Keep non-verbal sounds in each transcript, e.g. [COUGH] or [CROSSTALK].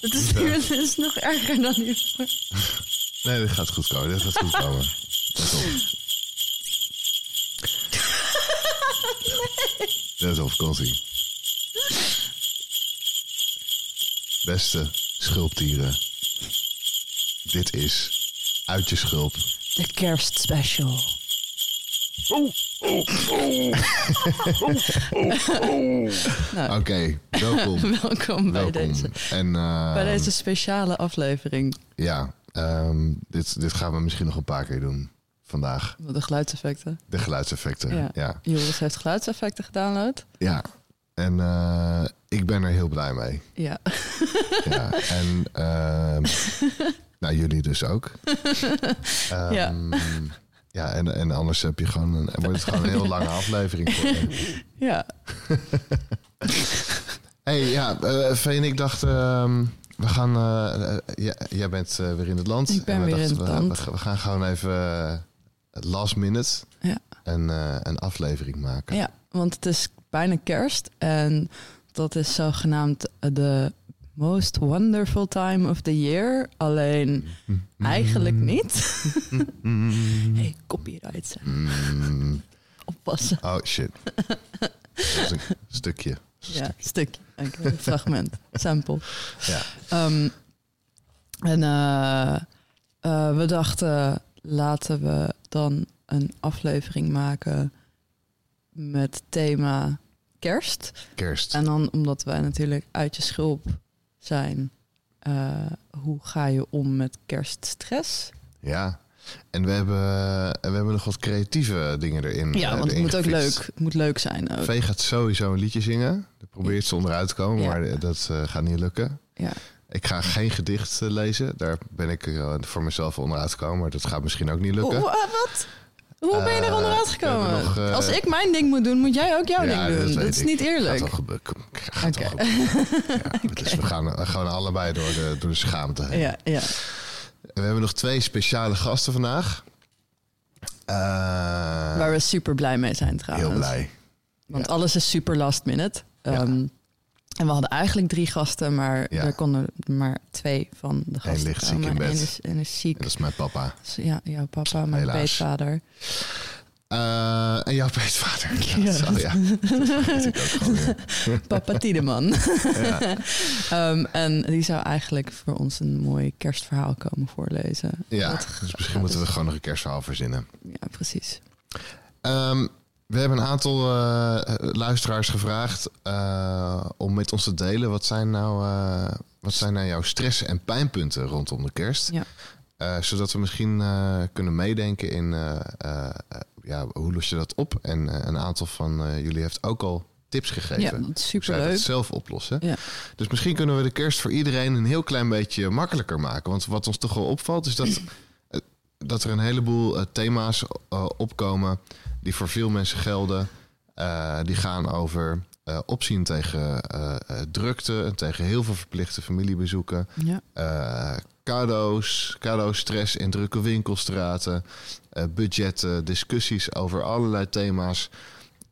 Het is, het is nog erger dan hiervoor. Nee, dit gaat goed komen. Dit gaat goed komen. Let op. [LAUGHS] Let op, komt-ie. Beste schulpdieren. Dit is Uit je schulp. De kerstspecial. Oké, welkom. [LAUGHS] Welkom bij welkom. deze, En, eh, bij deze speciale aflevering. Ja, ehm, dit, dit gaan we misschien nog een paar keer doen vandaag. De geluidseffecten. De geluidseffecten. Ja. Ja, ja. Joris heeft geluidseffecten gedownload. En eh, ik ben er heel blij mee. Ja. Ja. en ehm, [LAUGHS] nou, jullie dus ook. Ehm, Ja. Ja. en, en anders heb je gewoon een, wordt het gewoon een heel lange aflevering. Voor. Ja. [LAUGHS] hey, ja, en ik dachten, ehm, we gaan, eh, ja, jij bent eh, weer in het land. Ik ben En we weer in het we- land. We, we gaan gewoon even last minute Ja. een, een aflevering maken. ja, want het is bijna kerst. En dat is zogenaamd de most wonderful time of the year. Alleen [LAUGHS] eigenlijk niet. [LAUGHS] hey, copyright. Mm, [LAUGHS] Oppassen. oh shit. Dat is een stukje. Ja, stukje. Oké, fragment. Sample. Ja. Ehm, en eh, eh, we dachten, laten we dan een aflevering maken met thema kerst. Kerst. En dan omdat wij natuurlijk uit je schulp zijn, eh, hoe ga je om met kerststress? Ja. En we hebben, en we hebben nog wat creatieve dingen erin. Ja, eh, want het moet ook leuk, het moet leuk zijn ook. Vee gaat sowieso een liedje zingen. Daar probeert ze onderuit te komen, Ja. maar dat eh, gaat niet lukken. Ja. Ik ga geen gedicht lezen. Daar ben ik voor mezelf onderuit gekomen. Maar dat gaat misschien ook niet lukken. Hoe, eh, wat? Hoe ben je er Eh, onderuit gekomen? nog, eh, Als ik mijn ding moet doen, moet jij ook jouw Ja, ding doen. Dat, is niet eerlijk. Gaat wel gebeuren. Gaat wel gebeuren. Ja, [LAUGHS] Dus we gaan gewoon allebei door de, door de schaamte heen. Ja, ja. We hebben nog twee speciale gasten vandaag. Eh, Waar we super blij mee zijn trouwens. heel blij. Want Ja. alles is super last minute. Ja. En we hadden eigenlijk drie gasten, maar Ja. er konden maar twee van de gasten ligt ziek komen. in bed. Eén is, één is ziek. En dat is mijn papa. Ja, jouw papa, mijn Helaas. peetvader. Eh, en jouw peetvader. [LAUGHS] Ja. Ja. Ja. Dat ik ook gewoon. [LAUGHS] Papa Tiedeman. Ja. [LAUGHS] En die zou eigenlijk voor ons een mooi kerstverhaal komen voorlezen. Ja, Dat dus misschien moeten we dus- gewoon nog een kerstverhaal verzinnen. Ja, precies. Ehm, we hebben een aantal eh, luisteraars gevraagd eh, om met ons te delen. Wat zijn nou, eh, wat zijn nou jouw stress- en pijnpunten rondom de kerst? Ja. Zodat we misschien kunnen meedenken in ja, hoe los je dat op. En een aantal van jullie heeft ook al tips gegeven. Ja, dat is hoe zij superleuk. dat zelf oplossen. Ja. Dus misschien kunnen we de kerst voor iedereen een heel klein beetje makkelijker maken. Want wat ons toch wel opvalt is dat, dat er een heleboel thema's opkomen die voor veel mensen gelden. Eh, die gaan over eh, opzien tegen eh, drukte en tegen heel veel verplichte familiebezoeken. Ja. Cadeaus, cadeaustress in drukke winkelstraten, budgetten, discussies over allerlei thema's.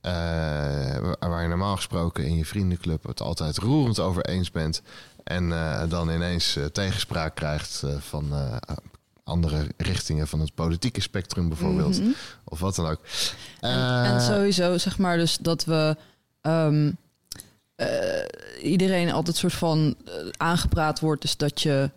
waar- je normaal gesproken in je vriendenclub het altijd roerend over eens bent. En dan ineens tegenspraak krijgt van andere richtingen van het politieke spectrum bijvoorbeeld. Mhm. Of wat dan ook. En, Eh, en sowieso zeg maar dus dat we ehm, eh, iedereen altijd soort van eh, aangepraat wordt, dus dat je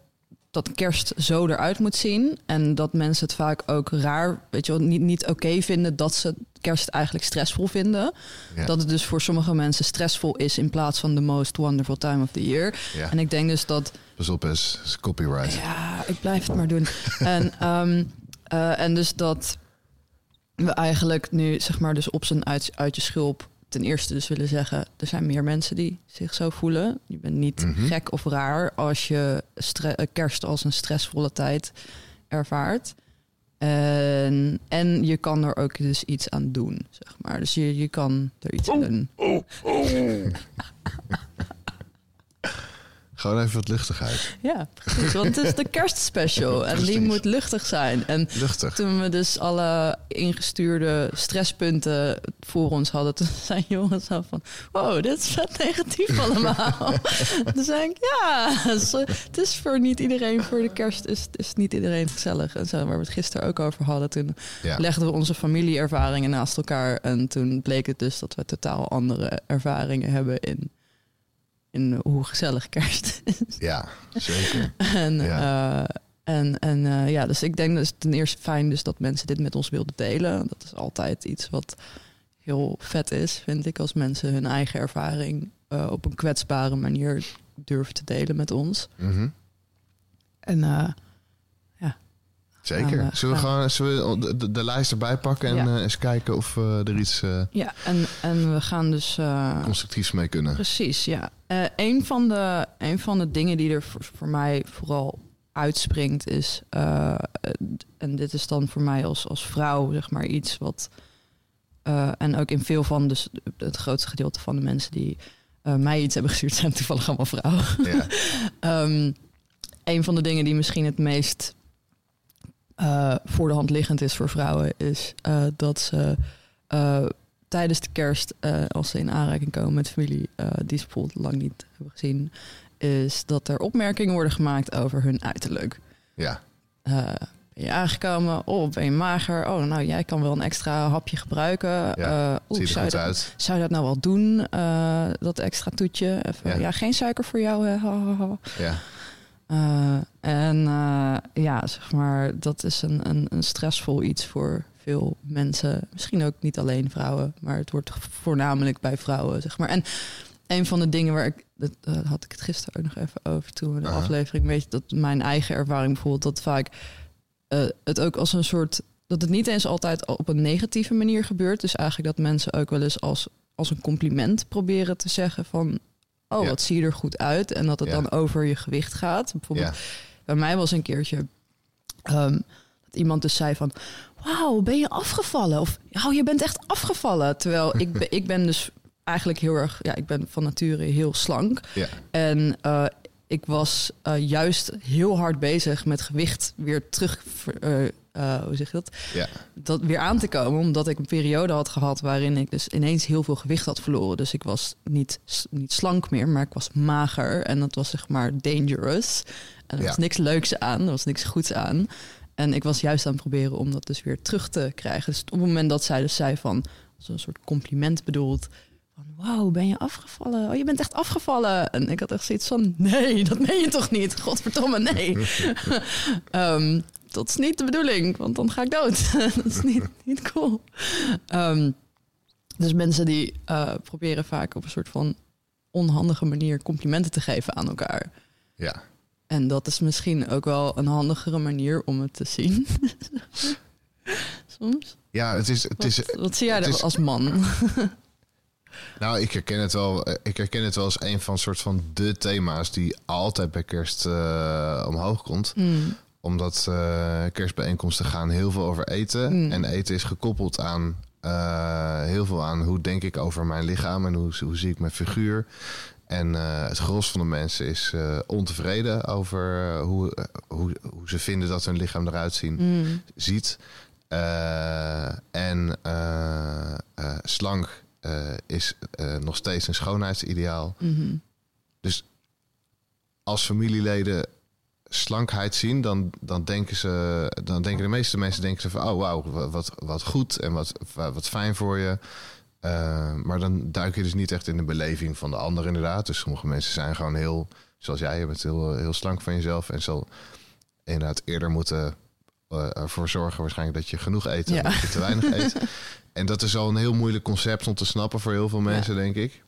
dat kerst zo eruit moet zien en dat mensen het vaak ook raar, weet je wel, niet, niet oké vinden dat ze kerst eigenlijk stressvol vinden. Ja. Dat het dus voor sommige mensen stressvol is in plaats van the most wonderful time of the year. Ja, En ik denk dus dat pas op, is, is copyright. ja, ik blijf het maar doen. en, [LAUGHS] ehm, eh, en dus dat we eigenlijk nu, zeg maar, dus op zijn uit, uit je schulp ten eerste dus willen zeggen... er zijn meer mensen die zich zo voelen. Je bent niet Mhm. gek of raar als je eh, kerst als een stressvolle tijd ervaart. En, en je kan er ook dus iets aan doen, zeg maar. Dus je, je kan er iets aan doen. [LAUGHS] Gewoon even wat luchtigheid. Ja, precies. Want het is de kerstspecial en die moet luchtig zijn. En Luchtig. Toen we dus alle ingestuurde stresspunten voor ons hadden, toen [LAUGHS] zijn jongens zo van: Wow, dit is vet negatief [LAUGHS] allemaal. [LAUGHS] toen zei ik: Ja, het is voor niet iedereen, voor de kerst is, is niet iedereen gezellig. En zo, waar we het gisteren ook over hadden, toen Ja. legden we onze familieervaringen naast elkaar. En toen bleek het dus dat we totaal andere ervaringen hebben in, in hoe gezellig kerst [LAUGHS] is. ja, zeker. En, Ja. eh, en, en eh, ja, dus ik denk dus ten eerste fijn dus dat mensen dit met ons wilden delen. Dat is altijd iets wat heel vet is, vind ik, als mensen hun eigen ervaring eh, op een kwetsbare manier durven te delen met ons. Mhm. En eh, Zeker. We- zullen we gaan- gewoon zullen we de, de, lijst erbij pakken en Ja. eh, eens kijken of we er iets eh, ja, en, en we gaan dus. eh, constructiefs mee kunnen? Precies, ja. Eh een, van de, een van de dingen die er voor, voor mij vooral uitspringt is... eh, en dit is dan voor mij als, als vrouw zeg maar iets wat... eh, en ook in veel van dus het grootste gedeelte van de mensen die eh, mij iets hebben gestuurd... zijn toevallig allemaal vrouwen. Ja. [LAUGHS] Ehm, een van de dingen die misschien het meest eh, voor de hand liggend is voor vrouwen, is eh, dat ze eh, tijdens de kerst, als ze in aanraking komen met familie die ze bijvoorbeeld lang niet hebben gezien, is dat er opmerkingen worden gemaakt over hun uiterlijk. ja. Ben je aangekomen? Oh, ben je mager? Oh, nou, jij kan wel een extra hapje gebruiken. Ja, oeh, Ziet er zou je goed dat- uit. zou je dat nou wel doen, dat extra toetje? Even, Ja. ja. geen suiker voor jou. hè? Ja. Eh, en eh, ja, zeg maar, dat is een, een, een stressvol iets voor veel mensen. Misschien ook niet alleen vrouwen, maar het wordt voornamelijk bij vrouwen, zeg maar. En een van de dingen waar ik, dat had ik het gisteren ook nog even over toen we de aflevering, weet je, dat mijn eigen ervaring bijvoorbeeld, dat vaak eh, het ook als een soort, dat het niet eens altijd op een negatieve manier gebeurt. Dus eigenlijk dat mensen ook wel eens als, als een compliment proberen te zeggen van, oh, Ja. wat zie je er goed uit. En dat het Ja. dan over je gewicht gaat. Bijvoorbeeld bij mij was een keertje ehm, dat iemand dus zei van... Wauw, ben je afgevallen? Of oh, je bent echt afgevallen. Terwijl ik, ben, ik ben dus eigenlijk heel erg... Ja, ik ben van nature heel slank. Ja. En eh, ik was eh, juist heel hard bezig met gewicht weer terug... eh, eh, hoe zeg je dat? Ja. dat weer aan te komen. Omdat ik een periode had gehad waarin ik dus ineens heel veel gewicht had verloren. Dus ik was niet, niet slank meer, maar ik was mager. En dat was zeg maar dangerous. En er Ja. was niks leuks aan, er was niks goeds aan. En ik was juist aan het proberen om dat dus weer terug te krijgen. Dus op het moment dat zij dus zei van, een soort compliment bedoeld... Van, wauw, ben je afgevallen? Oh, je bent echt afgevallen. En ik had echt zoiets van, nee, dat meen je toch niet? Godverdomme, nee. [LAUGHS] Ehm, dat is niet de bedoeling, want dan ga ik dood. [LAUGHS] dat is niet, niet cool. Ehm, dus mensen die eh, proberen vaak op een soort van onhandige manier complimenten te geven aan elkaar. Ja. En dat is misschien ook wel een handigere manier om het te zien. [LAUGHS] Soms. Ja, het is, het is, Wat, wat zie jij is- als man? [LAUGHS] nou, ik herken het wel. eh, Ik herken het wel als een van soort van de thema's die altijd bij kerst eh, omhoog komt. Hmm. Omdat eh, kerstbijeenkomsten gaan heel veel over eten. Mm. En eten is gekoppeld aan eh, heel veel aan hoe denk ik over mijn lichaam en hoe, hoe zie ik mijn figuur. En eh, het gros van de mensen is ontevreden over hoe, hoe, hoe ze vinden dat hun lichaam eruit zien, Hmm. ziet. En slank is nog steeds een schoonheidsideaal. Mhm. als familieleden slankheid zien, dan, dan denken ze, dan denken de meeste mensen denken ze van, oh wauw, wat, wat goed en wat, wat fijn voor je. Uh, maar dan duik je dus niet echt in de beleving van de ander inderdaad. Dus sommige mensen zijn gewoon heel, zoals jij, je bent heel, heel slank van jezelf en zal inderdaad eerder moeten uh, ervoor zorgen waarschijnlijk dat je genoeg eet en dat je te weinig eet. [LAUGHS] En dat is al een heel moeilijk concept om te snappen voor heel veel mensen, denk ik.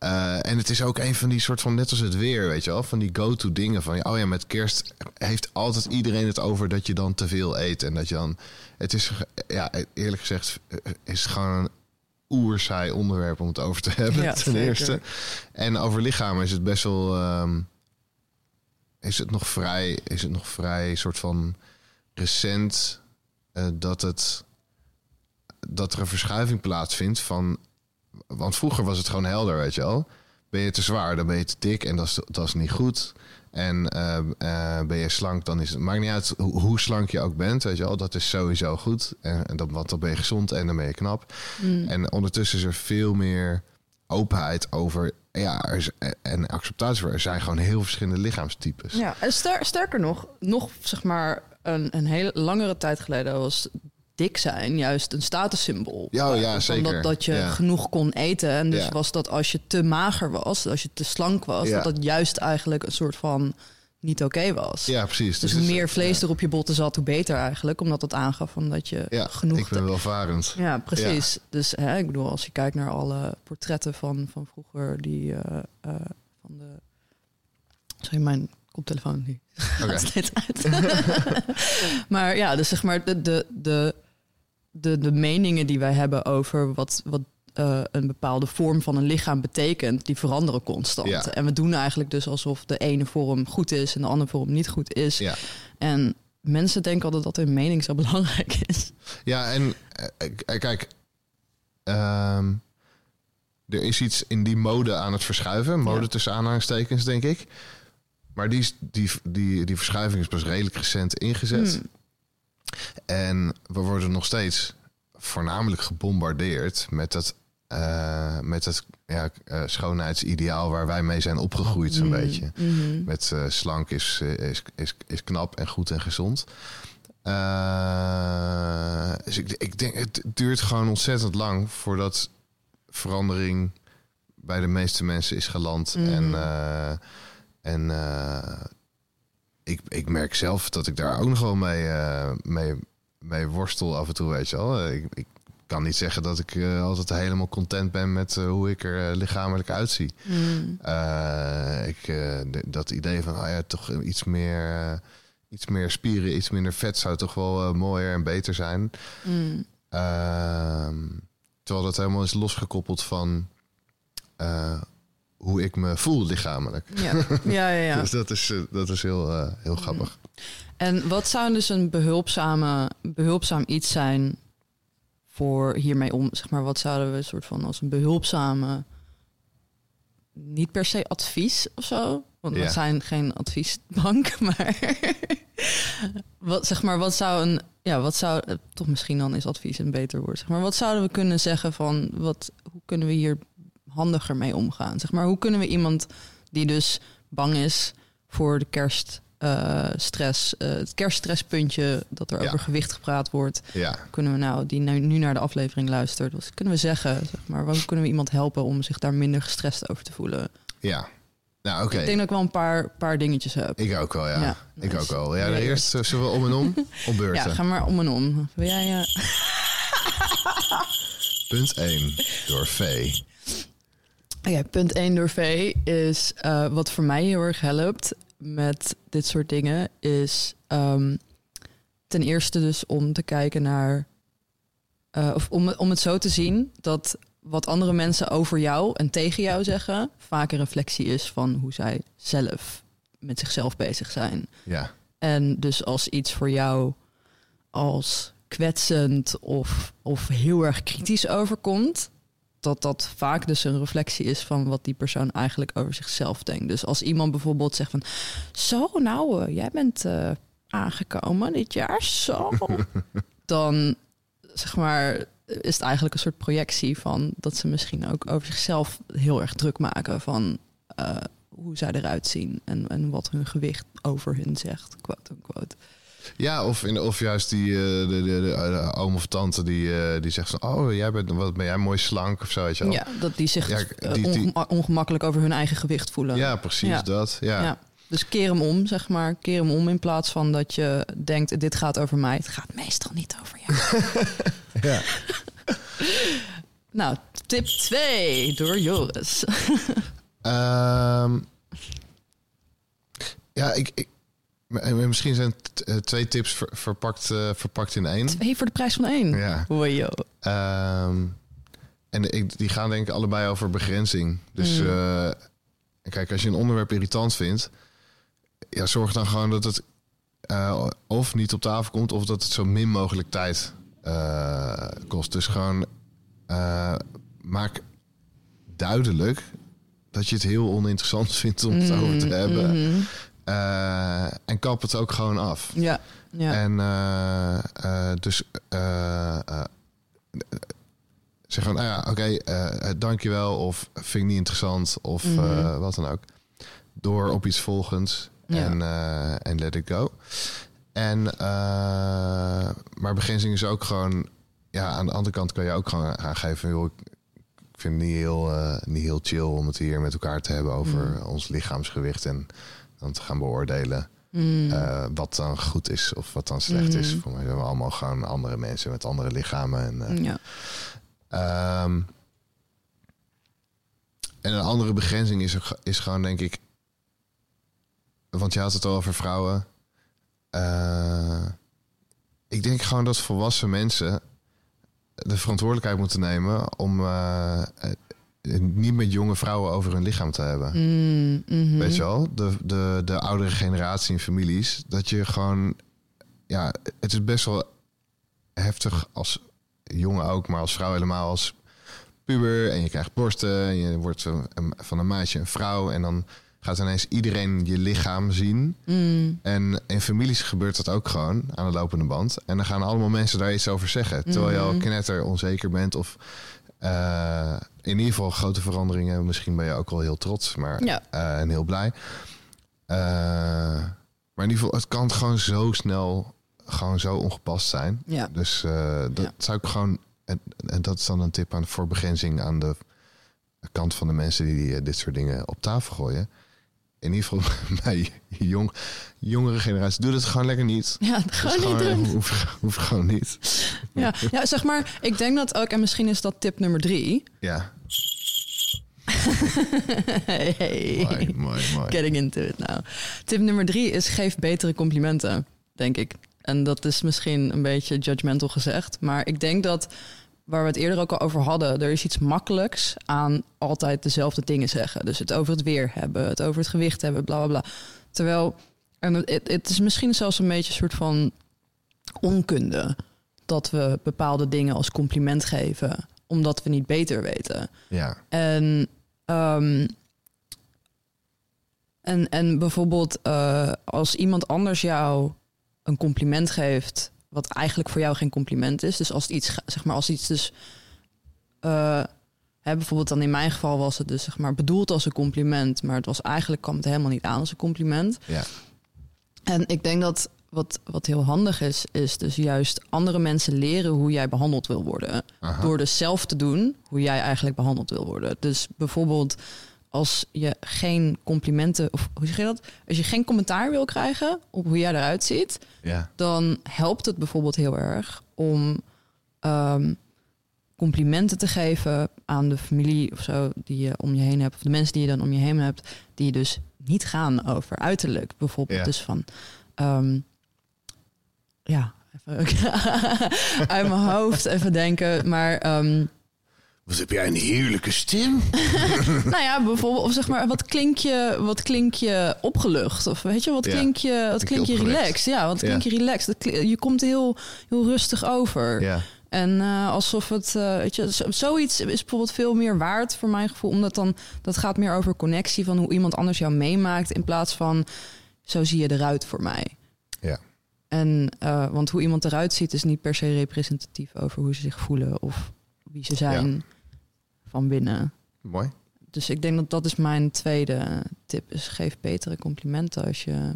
Uh, en het is ook een van die soort van, net als het weer, weet je wel, van die go-to dingen van, oh ja, met kerst heeft altijd iedereen het over dat je dan te veel eet en dat je dan, het is, ja, eerlijk gezegd, is het gewoon een oerzaai onderwerp om het over te [LAUGHS] hebben, ja, ten zeker. eerste. En over lichamen is het best wel, um, is het nog vrij, is het nog vrij soort van recent uh, dat het, dat er een verschuiving plaatsvindt van want vroeger was het gewoon helder, weet je wel. Ben je te zwaar, dan ben je te dik en dat is, dat is niet goed. En uh, uh, ben je slank, dan is het. Maakt niet uit hoe, hoe, slank je ook bent, weet je wel. Dat is sowieso goed. En, en dat, want dan ben je gezond en dan ben je knap. Mm. En ondertussen is er veel meer openheid over. Ja, er is, en acceptatie voor. Er zijn gewoon heel verschillende lichaamstypes. Ja, en ster, sterker nog, nog zeg maar een, een hele langere tijd geleden was dik zijn juist een statussymbool. Ja, oh ja zeker. Dat, dat je ja. genoeg kon eten. En dus Ja. was dat als je te mager was, als je te slank was, dat dat juist eigenlijk een soort van niet oké was. Ja, precies. Dus het hoe meer vlees er op je botten zat, hoe beter eigenlijk. Omdat dat aangaf van dat je Ja, genoeg... ik ben welvarend. Ja, precies. Dus hè, ik bedoel, als je kijkt naar alle portretten van, van vroeger, die eh, eh, van de. Sorry, mijn koptelefoon gaat [LAUGHS] steeds uit. [LAUGHS] maar ja, dus zeg maar de, de, de, de, de meningen die wij hebben over wat, wat eh, een bepaalde vorm van een lichaam betekent, die veranderen constant. Ja. En we doen eigenlijk dus alsof de ene vorm goed is en de andere vorm niet goed is. Ja. En mensen denken altijd dat hun mening zo [LAUGHS] belangrijk is. Ja, en eh, eh, kijk, ehm, er is iets in die mode aan het verschuiven. Mode Ja. tussen aanhalingstekens, denk ik. Maar die, die, die, die verschuiving is pas redelijk recent ingezet. Hmm. En we worden nog steeds voornamelijk gebombardeerd met dat, eh, met dat ja, eh, schoonheidsideaal waar wij mee zijn opgegroeid, zo'n Mm, beetje. mhm. Met eh, slank is, is, is, is knap en goed en gezond. Dus ik, ik denk, het duurt gewoon ontzettend lang voordat verandering bij de meeste mensen is geland. Mhm. En, en ik, ik merk zelf dat ik daar ook nog wel mee, eh, mee, mee worstel af en toe, weet je wel. Ik, ik kan niet zeggen dat ik eh, altijd helemaal content ben met eh, hoe ik er lichamelijk uitzie. Mm. Eh, ik, dat idee van, ah ja, toch iets meer, iets meer spieren, iets minder vet zou toch wel mooier en beter zijn. Mm. Ehm, terwijl dat helemaal is losgekoppeld van hoe ik me voel lichamelijk. Ja, ja, ja. ja. [LAUGHS] Dus dat is, eh, dat is heel, eh, heel grappig. En wat zou dus een behulpzame, behulpzaam iets zijn voor hiermee om? Zeg maar, wat zouden we soort van als een behulpzame, niet per se advies of zo? Want we Ja. zijn geen adviesbank, [LAUGHS] maar wat zeg maar, wat zou een, ja, wat zou eh, toch misschien dan is advies een beter woord. Zeg maar, wat zouden we kunnen zeggen van wat, hoe kunnen we hier handiger mee omgaan? Zeg maar, hoe kunnen we iemand die dus bang is voor de kerst eh, stress, eh, het kerststresspuntje dat er Ja. over gewicht gepraat wordt, Ja, kunnen we nou die nu, nu naar de aflevering luistert, wat kunnen we zeggen? Zeg maar, hoe kunnen we iemand helpen om zich daar minder gestrest over te voelen? ja. Nou, oké. Ik denk dat ik wel een paar, paar dingetjes heb. Ik ook wel, ja. Ja, ik ook wel. Ja, Ja, eerst zullen we om en om [LAUGHS] op Ja, beurten. ga maar om en om. Wil jij, eh, Punt 1 door V. Oké, punt 1 door V is eh, wat voor mij heel erg helpt met dit soort dingen, is ehm, ten eerste dus om te kijken naar, eh, of om, om het zo te zien dat wat andere mensen over jou en tegen jou zeggen, vaak een reflectie is van hoe zij zelf met zichzelf bezig zijn. Ja, En dus als iets voor jou als kwetsend of, of heel erg kritisch overkomt, dat dat vaak dus een reflectie is van wat die persoon eigenlijk over zichzelf denkt. Dus als iemand bijvoorbeeld zegt van, zo nou, eh, jij bent eh, aangekomen dit jaar, zo. [LAUGHS] Dan zeg maar is het eigenlijk een soort projectie van dat ze misschien ook over zichzelf heel erg druk maken van eh, hoe zij eruit zien en, en wat hun gewicht over hun zegt, quote unquote. Ja, of, in, of juist die eh, de, de, de, de oom of tante die, eh, die zegt van... oh, jij bent, wat ben jij mooi slank of zo, weet je wel. Ja, dat die zich Ja, eh, die- die- ongema- ongemakkelijk over hun eigen gewicht voelen. Ja, precies Ja. dat. Ja. Ja. Dus keer hem om, zeg maar. Keer hem om in plaats van dat je denkt, dit gaat over mij. Het gaat meestal niet over jou. [LAUGHS] Ja. [LAUGHS] nou, tip 2 door Joris. [LAUGHS] Ehm, ja, ik, ik, m- misschien zijn eh, twee tips ver- verpakt, eh, verpakt in één. Twee voor de prijs van één. Ja. Joh. Ehm, en ik, die gaan denk ik allebei over begrenzing. Dus Mm. eh, kijk, als je een onderwerp irritant vindt, ja, zorg dan gewoon dat het eh, of niet op tafel komt, of dat het zo min mogelijk tijd eh, kost. Dus gewoon eh, maak duidelijk dat je het heel oninteressant [LAUGHS] vindt om het over te Mm, hebben. Mhm. Eh, en kap het ook gewoon af. Ja, ja. En eh, eh, dus zeg gewoon, nou ja, oké, eh, dankjewel. Of vind ik niet interessant. Of Mhm. wat dan ook. Door op iets volgends. Ja. En, en let it go. En, maar begrenzing is ook gewoon... Ja, aan de andere kant kan je ook gewoon aangeven... Joh, ik vind het niet heel, niet heel chill om het hier met elkaar te hebben... over Mm. ons lichaamsgewicht en dan te gaan beoordelen... Mm. Eh, wat dan goed is of wat dan slecht is. Mhm. Voor mij zijn we allemaal gewoon andere mensen met andere lichamen. En, eh, ja. ehm, en een andere begrenzing is, is gewoon, denk ik... Want je had het al over vrouwen. Eh, ik denk gewoon dat volwassen mensen de verantwoordelijkheid moeten nemen... om niet met jonge vrouwen over hun lichaam te hebben. Mm, mhm. Weet je wel, de, de, de oudere generatie in families, dat je gewoon, ja, het is best wel heftig als jongen ook, maar als vrouw helemaal als puber en je krijgt borsten en je wordt van een meisje een vrouw en dan gaat ineens iedereen je lichaam zien. Mm, En in families gebeurt dat ook gewoon aan de lopende band. En dan gaan allemaal mensen daar iets over zeggen. Terwijl je al Mhm. knetter onzeker bent. Of eh, in ieder geval grote veranderingen. Misschien ben je ook wel heel trots maar, Ja. eh, en heel blij. Eh, maar in ieder geval, het kan gewoon zo snel, gewoon zo ongepast zijn. ja. Dus dat Ja. zou ik gewoon... En, en dat is dan een tip aan, voor begrenzing aan de kant van de mensen die dit soort dingen op tafel gooien. In ieder geval [LAUGHS] bij jong, jongere generatie. Doe het gewoon lekker niet. Ja, Dat gewoon niet doen. Hoeft hoeft gewoon niet. Ja, ja, zeg maar, ik denk dat ook, en misschien is dat tip nummer drie. Ja, [LAUGHS] hey. mooi, mooi, mooi. Getting into it now. Tip nummer drie is geef betere complimenten, denk ik. En dat is misschien een beetje judgmental gezegd. Maar ik denk dat, waar we het eerder ook al over hadden... er is iets makkelijks aan altijd dezelfde dingen zeggen. Dus het over het weer hebben, het over het gewicht hebben, bla, bla, bla. Terwijl, en het, het- is misschien zelfs een beetje een soort van onkunde... dat we bepaalde dingen als compliment geven... omdat we niet beter weten. Ja, En, ehm, en, en bijvoorbeeld uh, als iemand anders jou een compliment geeft, wat eigenlijk voor jou geen compliment is. Dus als het iets, zeg maar, als iets dus. Uh, hè, bijvoorbeeld dan in mijn geval was het dus zeg maar bedoeld als een compliment, maar het was eigenlijk kwam het helemaal niet aan als een compliment. ja. En ik denk dat wat, wat heel handig is, is dus juist andere mensen leren hoe jij behandeld wil worden. Aha. Door dus zelf te doen hoe jij eigenlijk behandeld wil worden. Dus bijvoorbeeld als je geen complimenten, of hoe zeg je dat? Als je geen commentaar wil krijgen op hoe jij eruit ziet, ja. dan helpt het bijvoorbeeld heel erg om um, complimenten te geven aan de familie of zo die je om je heen hebt, of de mensen die je dan om je heen hebt, die dus niet gaan over uiterlijk. Bijvoorbeeld Ja. dus van, um, ja, even [LAUGHS] uit mijn hoofd even denken, maar. Um, Wat heb jij een heerlijke stem? [LAUGHS] nou ja, bijvoorbeeld, of zeg maar, wat klink je, wat klink je opgelucht? Of weet je, wat Ja, klink je, wat klink je relaxed? Ja, wat klink Ja. je relaxed? Je komt heel, heel rustig over. Ja, En eh, alsof het, eh, weet je, zoiets is bijvoorbeeld veel meer waard voor mijn gevoel. Omdat dan, dat gaat meer over connectie van hoe iemand anders jou meemaakt. In plaats van, zo zie je eruit voor mij. ja. En, eh, want hoe iemand eruit ziet is niet per se representatief over hoe ze zich voelen of wie ze zijn van binnen. Mooi. dus ik denk dat dat is mijn tweede tip. Is geef betere complimenten als je...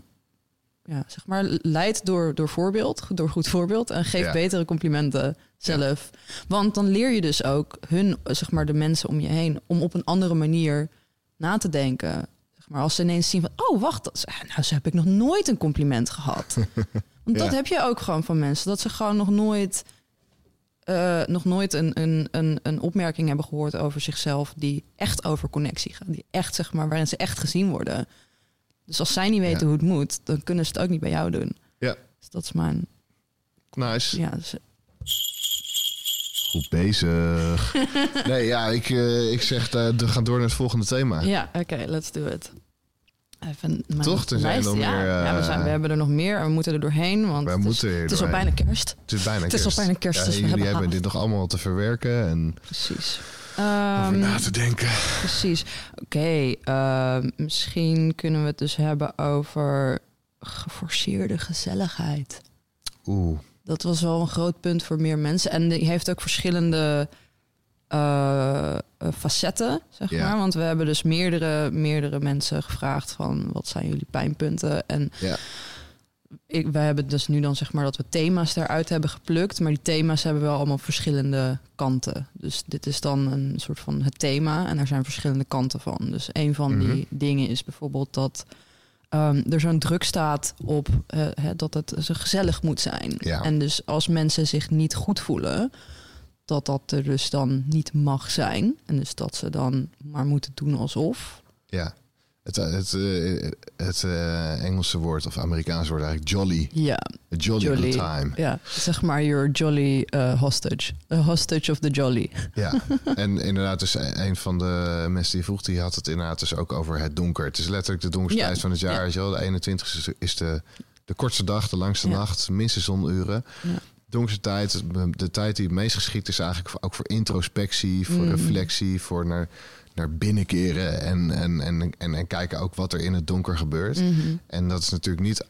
Ja, zeg maar, leid door, door voorbeeld, door goed voorbeeld. En geef Ja. betere complimenten zelf. Want dan leer je dus ook hun, zeg maar, de mensen om je heen... om op een andere manier na te denken. Zeg maar, als ze ineens zien van... oh, wacht, dat, is- nou, zo heb ik nog nooit een compliment gehad. [LAUGHS] Want dat heb je ook gewoon van mensen. Dat ze gewoon nog nooit, eh, nog nooit een, een, een, een opmerking hebben gehoord over zichzelf... die echt over connectie gaat. Die echt, zeg maar, waarin ze echt gezien worden. Dus als zij niet weten Ja. hoe het moet... dan kunnen ze het ook niet bij jou doen. Ja. Dus dat is mijn... Nice. Ja, dus- Goed bezig. [LAUGHS] nee, ja, ik, eh, ik zeg, eh, we gaan door naar het volgende thema. ja oké, let's do it. Even mijn Toch? Er zijn lijst, nog ja. meer, eh, ja, we, zijn, we hebben er nog meer en we moeten er doorheen. Want het is, het is al bijna kerst. Het is bijna Het is al kerst. bijna kerst, Ja, dus we jullie hebben dit nog allemaal te verwerken en Precies. over Ehm, na te denken. Precies. Oké, ehm, misschien kunnen we het dus hebben over geforceerde gezelligheid. Oeh, Dat was wel een groot punt voor meer mensen. En die heeft ook verschillende eh, eh, facetten, zeg Ja. maar. Want we hebben dus meerdere, meerdere mensen gevraagd van... wat zijn jullie pijnpunten? En Ja. ik, wij hebben dus nu dan zeg maar dat we thema's daaruit hebben geplukt. Maar die thema's hebben wel allemaal verschillende kanten. Dus dit is dan een soort van het thema. En er zijn verschillende kanten van. Dus een van Mhm. die dingen is bijvoorbeeld dat ehm, er zo'n druk staat op eh, hè, dat het zo gezellig moet zijn. Ja. En dus als mensen zich niet goed voelen, dat dat er dus dan niet mag zijn. En dus dat ze dan maar moeten doen alsof. ja. Het, eh, het, eh, het eh, Engelse woord of Amerikaanse woord eigenlijk jolly. Ja, A jolly, Jolly. good time. ja zeg maar your jolly eh, hostage. A hostage of the jolly. Ja, [LAUGHS] en inderdaad, dus een van de mensen die vroeg, die had het inderdaad dus ook over het donker. Het is letterlijk de donkerste Ja, tijd van het jaar. ja. De 21 is, is de, de kortste dag, de langste Ja. nacht, minste zonuren. Ja. Donkste tijd, de tijd die het meest geschikt is eigenlijk ook voor introspectie, voor Mhm. reflectie, voor naar, naar binnenkeren en, en, en, en, en kijken ook wat er in het donker gebeurt. Mhm. En dat is natuurlijk niet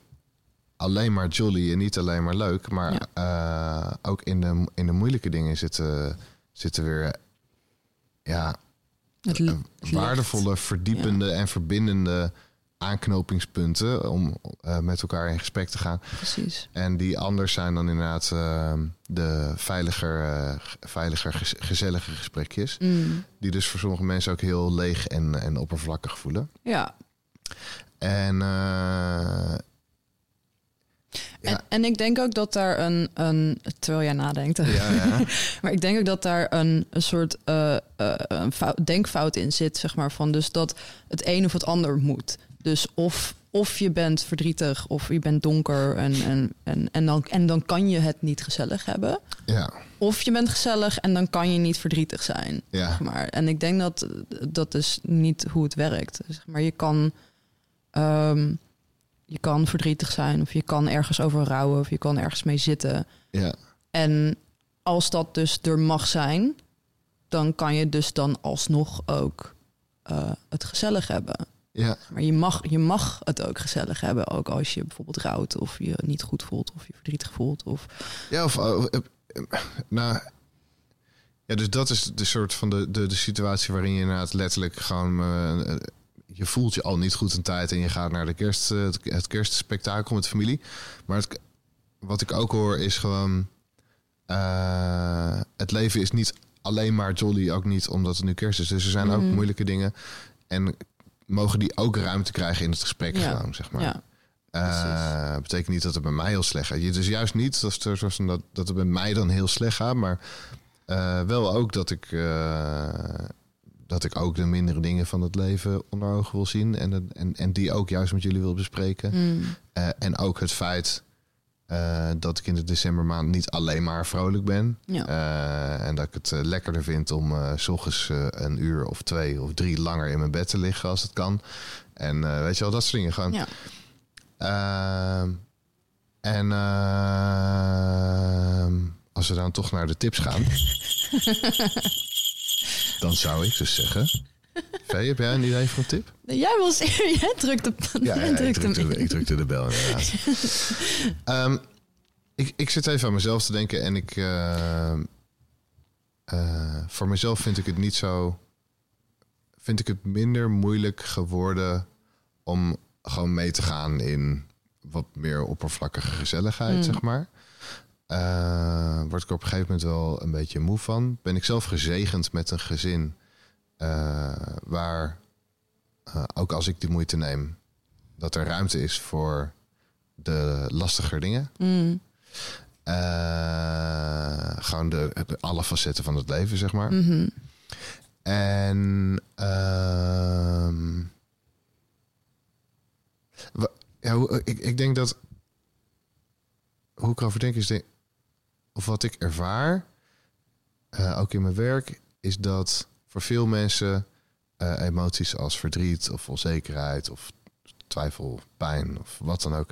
alleen maar jolly en niet alleen maar leuk, maar eh, ook in de, in de moeilijke dingen zitten, zitten weer ja, Het waardevolle, verdiepende en verbindende aanknopingspunten om eh, met elkaar in gesprek te gaan. Precies. En die anders zijn dan inderdaad eh, de veiliger, eh, veiliger gez- gezellige gesprekjes. Mm. Die dus voor sommige mensen ook heel leeg en, en oppervlakkig voelen. Ja. En Ja. En, en ik denk ook dat daar een, een terwijl jij nadenkt, ja, ja. [LAUGHS] maar ik denk ook dat daar een, een soort een fout, denkfout in zit, zeg maar, van dus dat het een of het ander moet. Dus of, of je bent verdrietig of je bent donker en, en, en, en, dan, en dan kan je het niet gezellig hebben. ja, Of je bent gezellig en dan kan je niet verdrietig zijn. ja. Zeg maar. En ik denk dat dat is niet hoe het werkt. Zeg maar je kan, ehm, je kan verdrietig zijn of je kan ergens over rouwen of je kan ergens mee zitten. ja. En als dat dus er mag zijn, dan kan je dus dan alsnog ook eh, het gezellig hebben. Ja. Maar je mag, je mag het ook gezellig hebben, ook als je bijvoorbeeld rouwt of je niet goed voelt of je verdrietig voelt. Of, Ja, of... eh, eh, eh, nou... Ja, dus dat is de soort van de, de, de situatie waarin je inderdaad letterlijk gewoon... eh, je voelt je al niet goed een tijd en je gaat naar de kerst, het, het kerstspektakel met familie. Maar het, wat ik ook hoor is gewoon... het leven is niet alleen maar jolly, ook niet omdat het nu kerst is. Dus er zijn ook Mhm. moeilijke dingen. En mogen die ook ruimte krijgen in het gesprek Ja. gewoon, zeg maar. ja, Eh, betekent niet dat het bij mij heel slecht gaat. Je- Dus juist niet dat, het- zoals dat, dat het bij mij dan heel slecht gaat, maar eh, wel ook dat ik, eh, dat ik ook de mindere dingen van het leven onder ogen wil zien en, het- en, en die ook juist met jullie wil bespreken. Mm. En ook het feit eh, dat ik in de decembermaand niet alleen maar vrolijk ben. ja. Eh, en dat ik het eh, lekkerder vind om s ochtends een uur of twee of drie langer in mijn bed te liggen als het kan. En weet je wel, dat soort dingen gewoon. ja. Ehm, en ehm, als we dan toch naar de tips gaan, [LAUGHS] dan zou ik dus zeggen. Vee, heb jij een idee voor een tip? Jij was [LAUGHS] jij drukte, jij ik, drukte in. ik drukte de bel inderdaad. [LAUGHS] Ehm, ik, ik zit even aan mezelf te denken en ik... ehm, eh, voor mezelf vind ik het niet zo vind ik het minder moeilijk geworden om gewoon mee te gaan in wat meer oppervlakkige gezelligheid, Mm. zeg maar. Eh, word ik er op een gegeven moment wel een beetje moe van. Ben ik zelf gezegend met een gezin eh, waar, eh, ook als ik die moeite neem, dat er ruimte is voor de lastiger dingen. Mm. Eh, gewoon de, de- alle facetten van het leven, zeg maar. Mhm. En ehm, ja, ik, ik denk dat hoe ik erover denk is denk, of wat ik ervaar, ook in mijn werk, is dat voor veel mensen eh, emoties als verdriet of onzekerheid of twijfel, pijn of wat dan ook,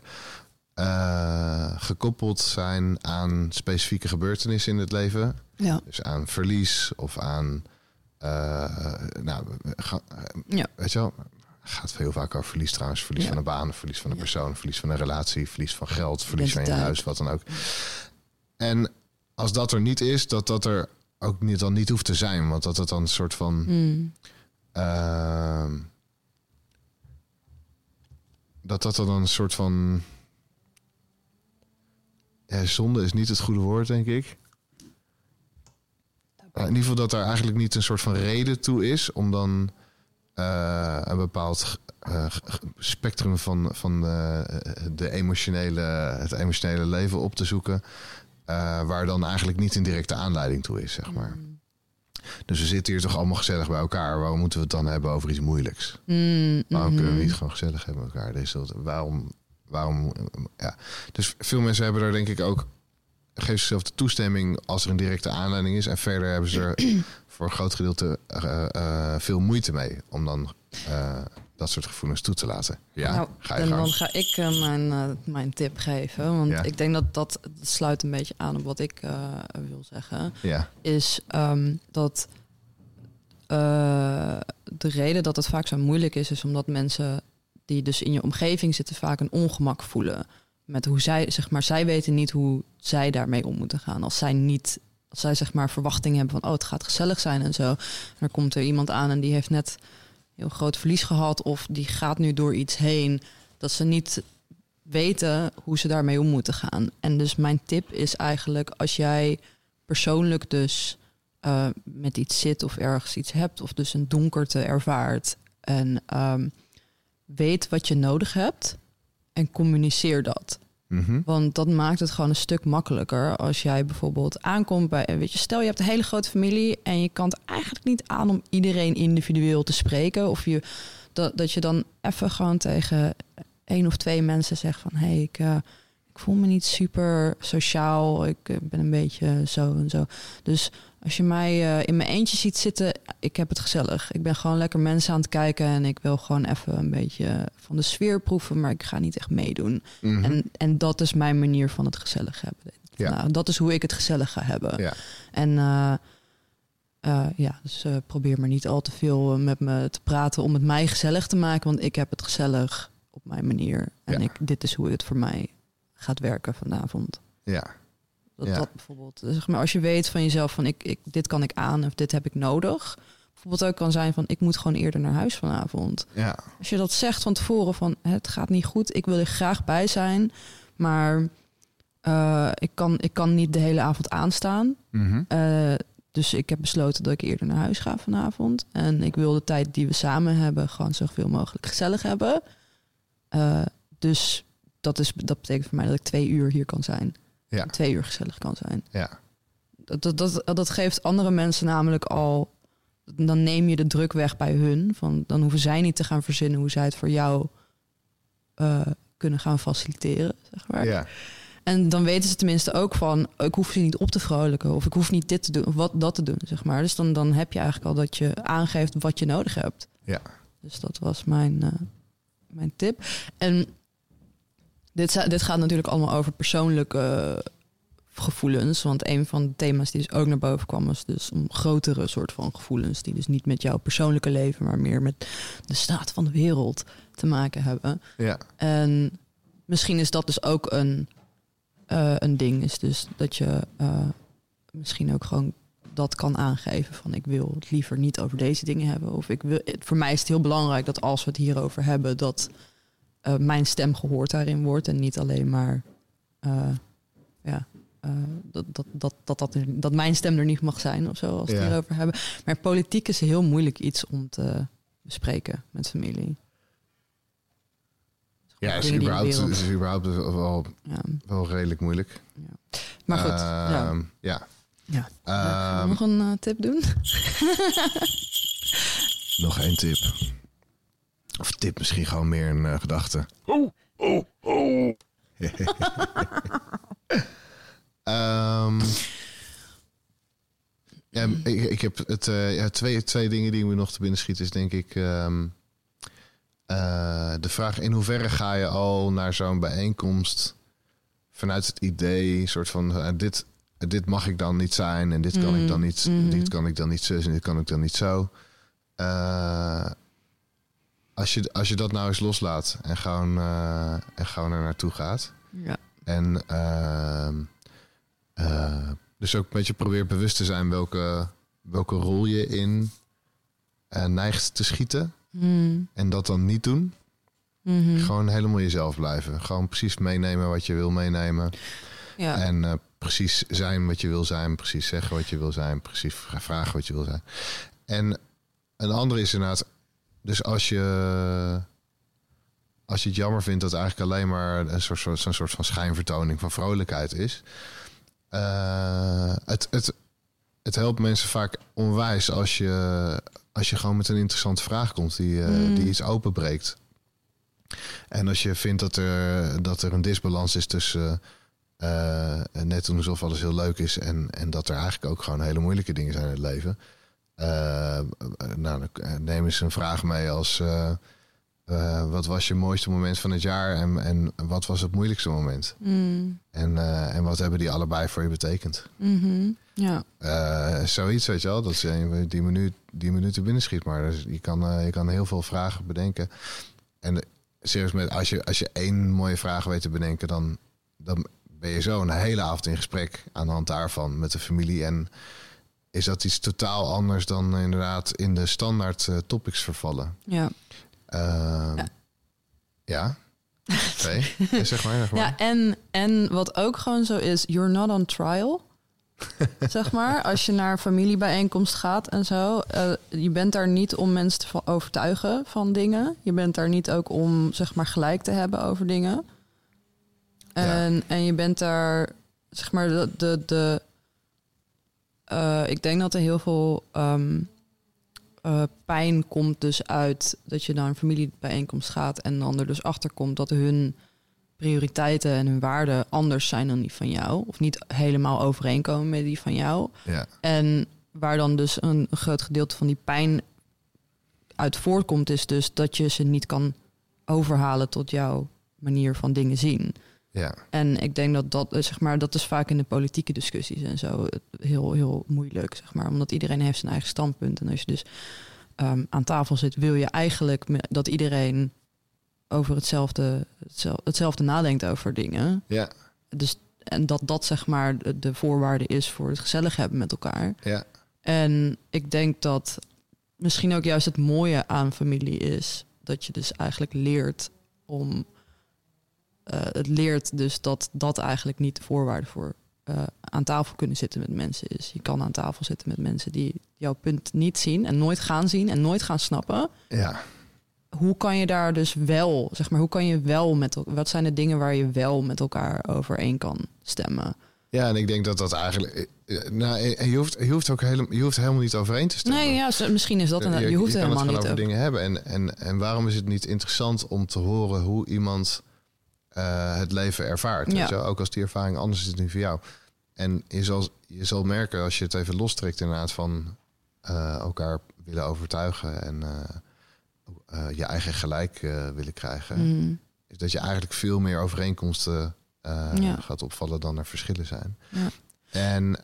eh, gekoppeld zijn aan specifieke gebeurtenissen in het leven. Ja. Dus aan verlies of aan. eh, nou, ga- Ja. weet je wel. Gaat heel vaak over verlies trouwens. Verlies Ja. van een baan, verlies van een persoon, verlies van een relatie, verlies van geld, verlies van je huis, wat dan ook. En als dat er niet is, dat dat er ook niet, dan niet hoeft te zijn. Want dat het dan een soort van. Mm. ehm, dat dat dan een soort van. Ja, zonde is niet het goede woord, denk ik. Uh, in ieder geval dat er eigenlijk niet een soort van reden toe is om dan eh, een bepaald eh, spectrum van, van eh, de emotionele, het emotionele leven op te zoeken. Eh, waar dan eigenlijk niet een directe aanleiding toe is, zeg maar. Mm. Dus we zitten hier toch allemaal gezellig bij elkaar. Waarom moeten we het dan hebben over iets moeilijks? Mm, Waarom kunnen we niet gewoon gezellig hebben met elkaar? Deze, waarom, waarom, ja. Dus veel mensen hebben er denk ik ook, geven zichzelf de toestemming als er een directe aanleiding is. En verder hebben ze er [CLEARS THROAT] voor een groot gedeelte eh, eh, veel moeite mee om dan dat soort gevoelens toe te laten. Ja, nou, ga je en dan ga ik eh, mijn, eh, mijn tip geven. Want Ja. ik denk dat dat dat sluit een beetje aan op wat ik eh, wil zeggen. Ja, Is ehm, dat de reden dat het vaak zo moeilijk is, is omdat mensen die dus in je omgeving zitten vaak een ongemak voelen. Met hoe zij, zeg maar, zij weten niet hoe zij daarmee om moeten gaan. Als zij niet, als zij zeg maar verwachtingen hebben van, oh, het gaat gezellig zijn en zo. En dan komt er iemand aan en die heeft net heel groot verlies gehad of die gaat nu door iets heen dat ze niet weten hoe ze daarmee om moeten gaan. En dus mijn tip is eigenlijk als jij persoonlijk dus eh, met iets zit of ergens iets hebt of dus een donkerte ervaart en ehm, weet wat je nodig hebt en communiceer dat. Mhm. Want dat maakt het gewoon een stuk makkelijker als jij bijvoorbeeld aankomt bij, weet je, stel je hebt een hele grote familie en je kan het eigenlijk niet aan om iedereen individueel te spreken. Of je, dat, dat je dan even gewoon tegen één of twee mensen zegt van, hé, hey, ik, eh, voel me niet super sociaal, ik eh, ben een beetje zo en zo. Dus als je mij eh, in mijn eentje ziet zitten, ik heb het gezellig. Ik ben gewoon lekker mensen aan het kijken en ik wil gewoon even een beetje van de sfeer proeven, maar ik ga niet echt meedoen. Mhm. En, en dat is mijn manier van het gezellig hebben. Ja. Nou, dat is hoe ik het gezellig ga hebben. Ja. En eh, ja, dus probeer maar niet al te veel met me te praten om het mij gezellig te maken. Want ik heb het gezellig op mijn manier. En Ja. ik, dit is hoe het voor mij gaat werken vanavond. ja. Dat, Ja. dat bijvoorbeeld. Zeg maar, als je weet van jezelf van ik, ik, dit kan ik aan of dit heb ik nodig. Bijvoorbeeld ook kan zijn van ik moet gewoon eerder naar huis vanavond. ja. Als je dat zegt van tevoren van het gaat niet goed, ik wil er graag bij zijn, maar eh, ik, kan, ik kan niet de hele avond aanstaan. Mhm. Eh, dus ik heb besloten dat ik eerder naar huis ga vanavond. En ik wil de tijd die we samen hebben gewoon zoveel mogelijk gezellig hebben. Eh, dus dat, is, dat betekent voor mij dat ik twee uur hier kan zijn. Ja. Twee uur gezellig kan zijn. ja. Dat, dat, dat, dat geeft andere mensen namelijk al. Dan neem je de druk weg bij hun. Van, dan hoeven zij niet te gaan verzinnen hoe zij het voor jou eh, kunnen gaan faciliteren. Zeg maar. ja. En dan weten ze tenminste ook van, ik hoef ze niet op te vrolijken of ik hoef niet dit te doen of wat dat te doen, zeg maar. Dus dan, dan heb je eigenlijk al dat je aangeeft wat je nodig hebt. Ja. Dus dat was mijn, eh, mijn tip. En dit, dit gaat natuurlijk allemaal over persoonlijke eh, gevoelens. Want een van de thema's die dus ook naar boven kwam, was dus om grotere soort van gevoelens. Die dus niet met jouw persoonlijke leven, maar meer met de staat van de wereld te maken hebben. ja. En misschien is dat dus ook een, eh, een ding. Is dus dat je eh, misschien ook gewoon dat kan aangeven van ik wil het liever niet over deze dingen hebben. Of ik wil, voor mij is het heel belangrijk dat als we het hierover hebben, dat uh, mijn stem gehoord daarin wordt. En niet alleen maar uh, ja, uh, dat, dat, dat, dat, dat, dat mijn stem er niet mag zijn of zo, als we het hierover hebben. Maar politiek is heel moeilijk iets om te bespreken met familie. Ja, is überhaupt, is überhaupt wel, ja. wel redelijk moeilijk. Ja. Maar goed, ja. Ehm, ja. ja. Uh, nog een tip doen? [LAUGHS] nog één tip. Of tip misschien gewoon meer een uh, gedachte. Oh, oh, [LAUGHS] oh. um, ja, ik, ik, heb het, uh, ja, twee, twee dingen die me nog te binnen schieten is denk ik... Um, uh, de vraag in hoeverre ga je al naar zo'n bijeenkomst vanuit het idee, soort van uh, dit, dit mag ik dan niet zijn en dit kan ik dan mm, niet, mm-hmm. dit kan ik dan niet zo en dit kan ik dan niet zo. Als, je, als je dat nou eens loslaat en gewoon, en gewoon er naartoe gaat. Ja. En ehm, dus ook een beetje probeer bewust te zijn welke, welke rol je in neigt te schieten. Hmm. En dat dan niet doen. Mhm. Gewoon helemaal jezelf blijven. Gewoon precies meenemen wat je wil meenemen. Ja. En precies zijn wat je wil zijn. Precies zeggen wat je wil zijn. Precies vragen wat je wil zijn. En een andere is inderdaad... Dus als je... Als je het jammer vindt dat eigenlijk alleen maar een soort, soort, zo'n soort van schijnvertoning van vrolijkheid is. Uh, het, het, het helpt mensen vaak onwijs als je, als je gewoon met een interessante vraag komt die, uh, die iets openbreekt. En als je vindt dat er, dat er een disbalans is tussen uh, net doen alsof alles heel leuk is en, en dat er eigenlijk ook gewoon hele moeilijke dingen zijn in het leven. Uh, nou, neem eens een vraag mee als wat was je mooiste moment van het jaar en, en wat was het moeilijkste moment? Mm. En, en wat hebben die allebei voor je betekend? Mm -hmm. Ja. Uh, zoiets, weet je wel. Dat je die, minuut, die minuten binnenschiet. Maar dus je, kan, je kan heel veel vragen bedenken. En serieus, met, als, je, als je één mooie vraag weet te bedenken... dan, dan ben je zo een hele avond in gesprek aan de hand daarvan met de familie. En is dat iets totaal anders dan inderdaad in de standaard uh, topics vervallen. Ja. ja. ja. Nee, zeg maar, zeg [LAUGHS] maar. Ja, en, en wat ook gewoon zo is, you're not on trial [LAUGHS] zeg maar. Als je naar familiebijeenkomst gaat en zo. Uh, je bent daar niet om mensen te overtuigen van dingen. Je bent daar niet ook om, zeg maar, gelijk te hebben over dingen. En, ja. en je bent daar, zeg maar, de... de, de uh, ik denk dat er heel veel um, uh, pijn komt dus uit dat je naar een familiebijeenkomst gaat... en dan er dus achter komt dat hun prioriteiten en hun waarden anders zijn dan die van jou. Of niet helemaal overeenkomen met die van jou. Ja. En waar dan dus een, groot gedeelte van die pijn uit voortkomt, is dus dat je ze niet kan overhalen tot jouw manier van dingen zien. Ja. En ik denk dat dat, zeg maar, dat is vaak in de politieke discussies en zo heel, heel moeilijk, zeg maar. Omdat iedereen heeft zijn eigen standpunt. En als je dus um, aan tafel zit, wil je eigenlijk dat iedereen over hetzelfde, hetzelfde nadenkt over dingen. Ja. Dus, en dat dat zeg maar de, de voorwaarde is voor het gezellig hebben met elkaar. Ja. En ik denk dat misschien ook juist het mooie aan familie is dat je dus eigenlijk leert om. Uh, het leert dus dat dat eigenlijk niet de voorwaarde voor uh, aan tafel kunnen zitten met mensen is. Je kan aan tafel zitten met mensen die jouw punt niet zien en nooit gaan zien en nooit gaan snappen. Ja hoe kan je daar dus wel, zeg maar, hoe kan je wel met wat zijn de dingen waar je wel met elkaar overeen kan stemmen? Ja, en ik denk dat dat eigenlijk. Eh, eh, nou, je hoeft, je hoeft ook helemaal, je hoeft helemaal niet overeen te stemmen. Nee, ja, misschien is dat een. Je, je hoeft je helemaal het niet over dingen hebben. En, en, en waarom is het niet interessant om te horen hoe iemand uh, het leven ervaart? Ja. Ook als die ervaring anders is dan voor jou. En je zal, je zal merken als je het even lostrekt, inderdaad, van uh, elkaar willen overtuigen en. Uh, uh, je eigen gelijk willen krijgen, mm. is dat je eigenlijk veel meer overeenkomsten ja. gaat opvallen dan er verschillen zijn. Ja. En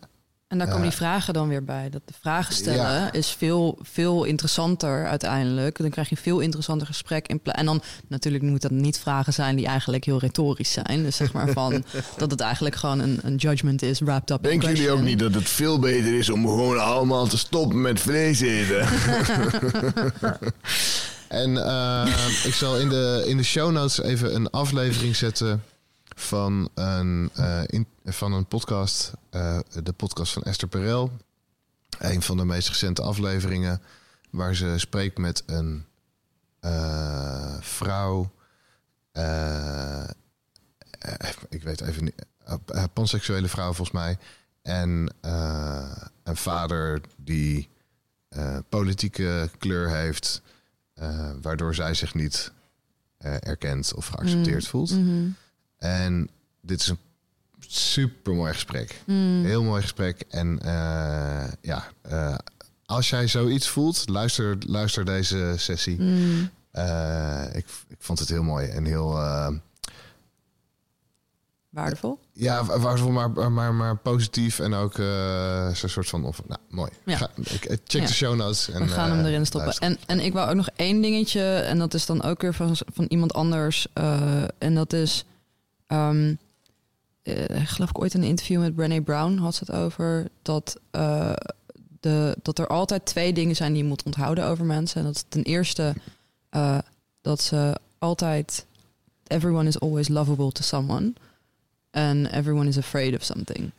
En daar komen die vragen dan weer bij. Dat de vragen stellen Ja. is veel, veel interessanter uiteindelijk. Dan krijg je een veel interessanter gesprek. In en dan natuurlijk moeten dat niet vragen zijn die eigenlijk heel retorisch zijn. Dus zeg maar van [LAUGHS] dat het eigenlijk gewoon een, een judgment is wrapped up in Denken jullie ook niet dat het veel beter is om gewoon allemaal te stoppen met vlees eten? [LAUGHS] [LAUGHS] En eh, ik zal in de, in de show notes even een aflevering zetten van een, eh, in, van een podcast. eh, de podcast van Esther Perel. Een van de meest recente afleveringen. Waar ze spreekt met een eh, vrouw. ik weet even niet. panseksuele vrouw volgens mij. En een vader die politieke kleur heeft. waardoor zij zich niet erkend of geaccepteerd Mm. voelt. Mhm. En dit is een super mooi gesprek. Mm. Heel mooi gesprek. En eh, ja, eh, als jij zoiets voelt, luister, luister deze sessie. Mm. Eh, ik, ik vond het heel mooi en heel. Waardevol. ja, waardevol, maar, maar, maar positief en ook eh, zo'n soort van. Of, nou, mooi. Ja. Ga, ik, check Ja. de show notes. En, We gaan hem erin stoppen. En, en ik wou ook nog één dingetje, en dat is dan ook weer van, van iemand anders. en dat is, eh, geloof ik ooit in een interview met Brené Brown had ze het over dat, eh, de, dat er altijd twee dingen zijn die je moet onthouden over mensen. En dat is ten eerste eh, dat ze altijd, everyone is always lovable to someone. And everyone is afraid of something.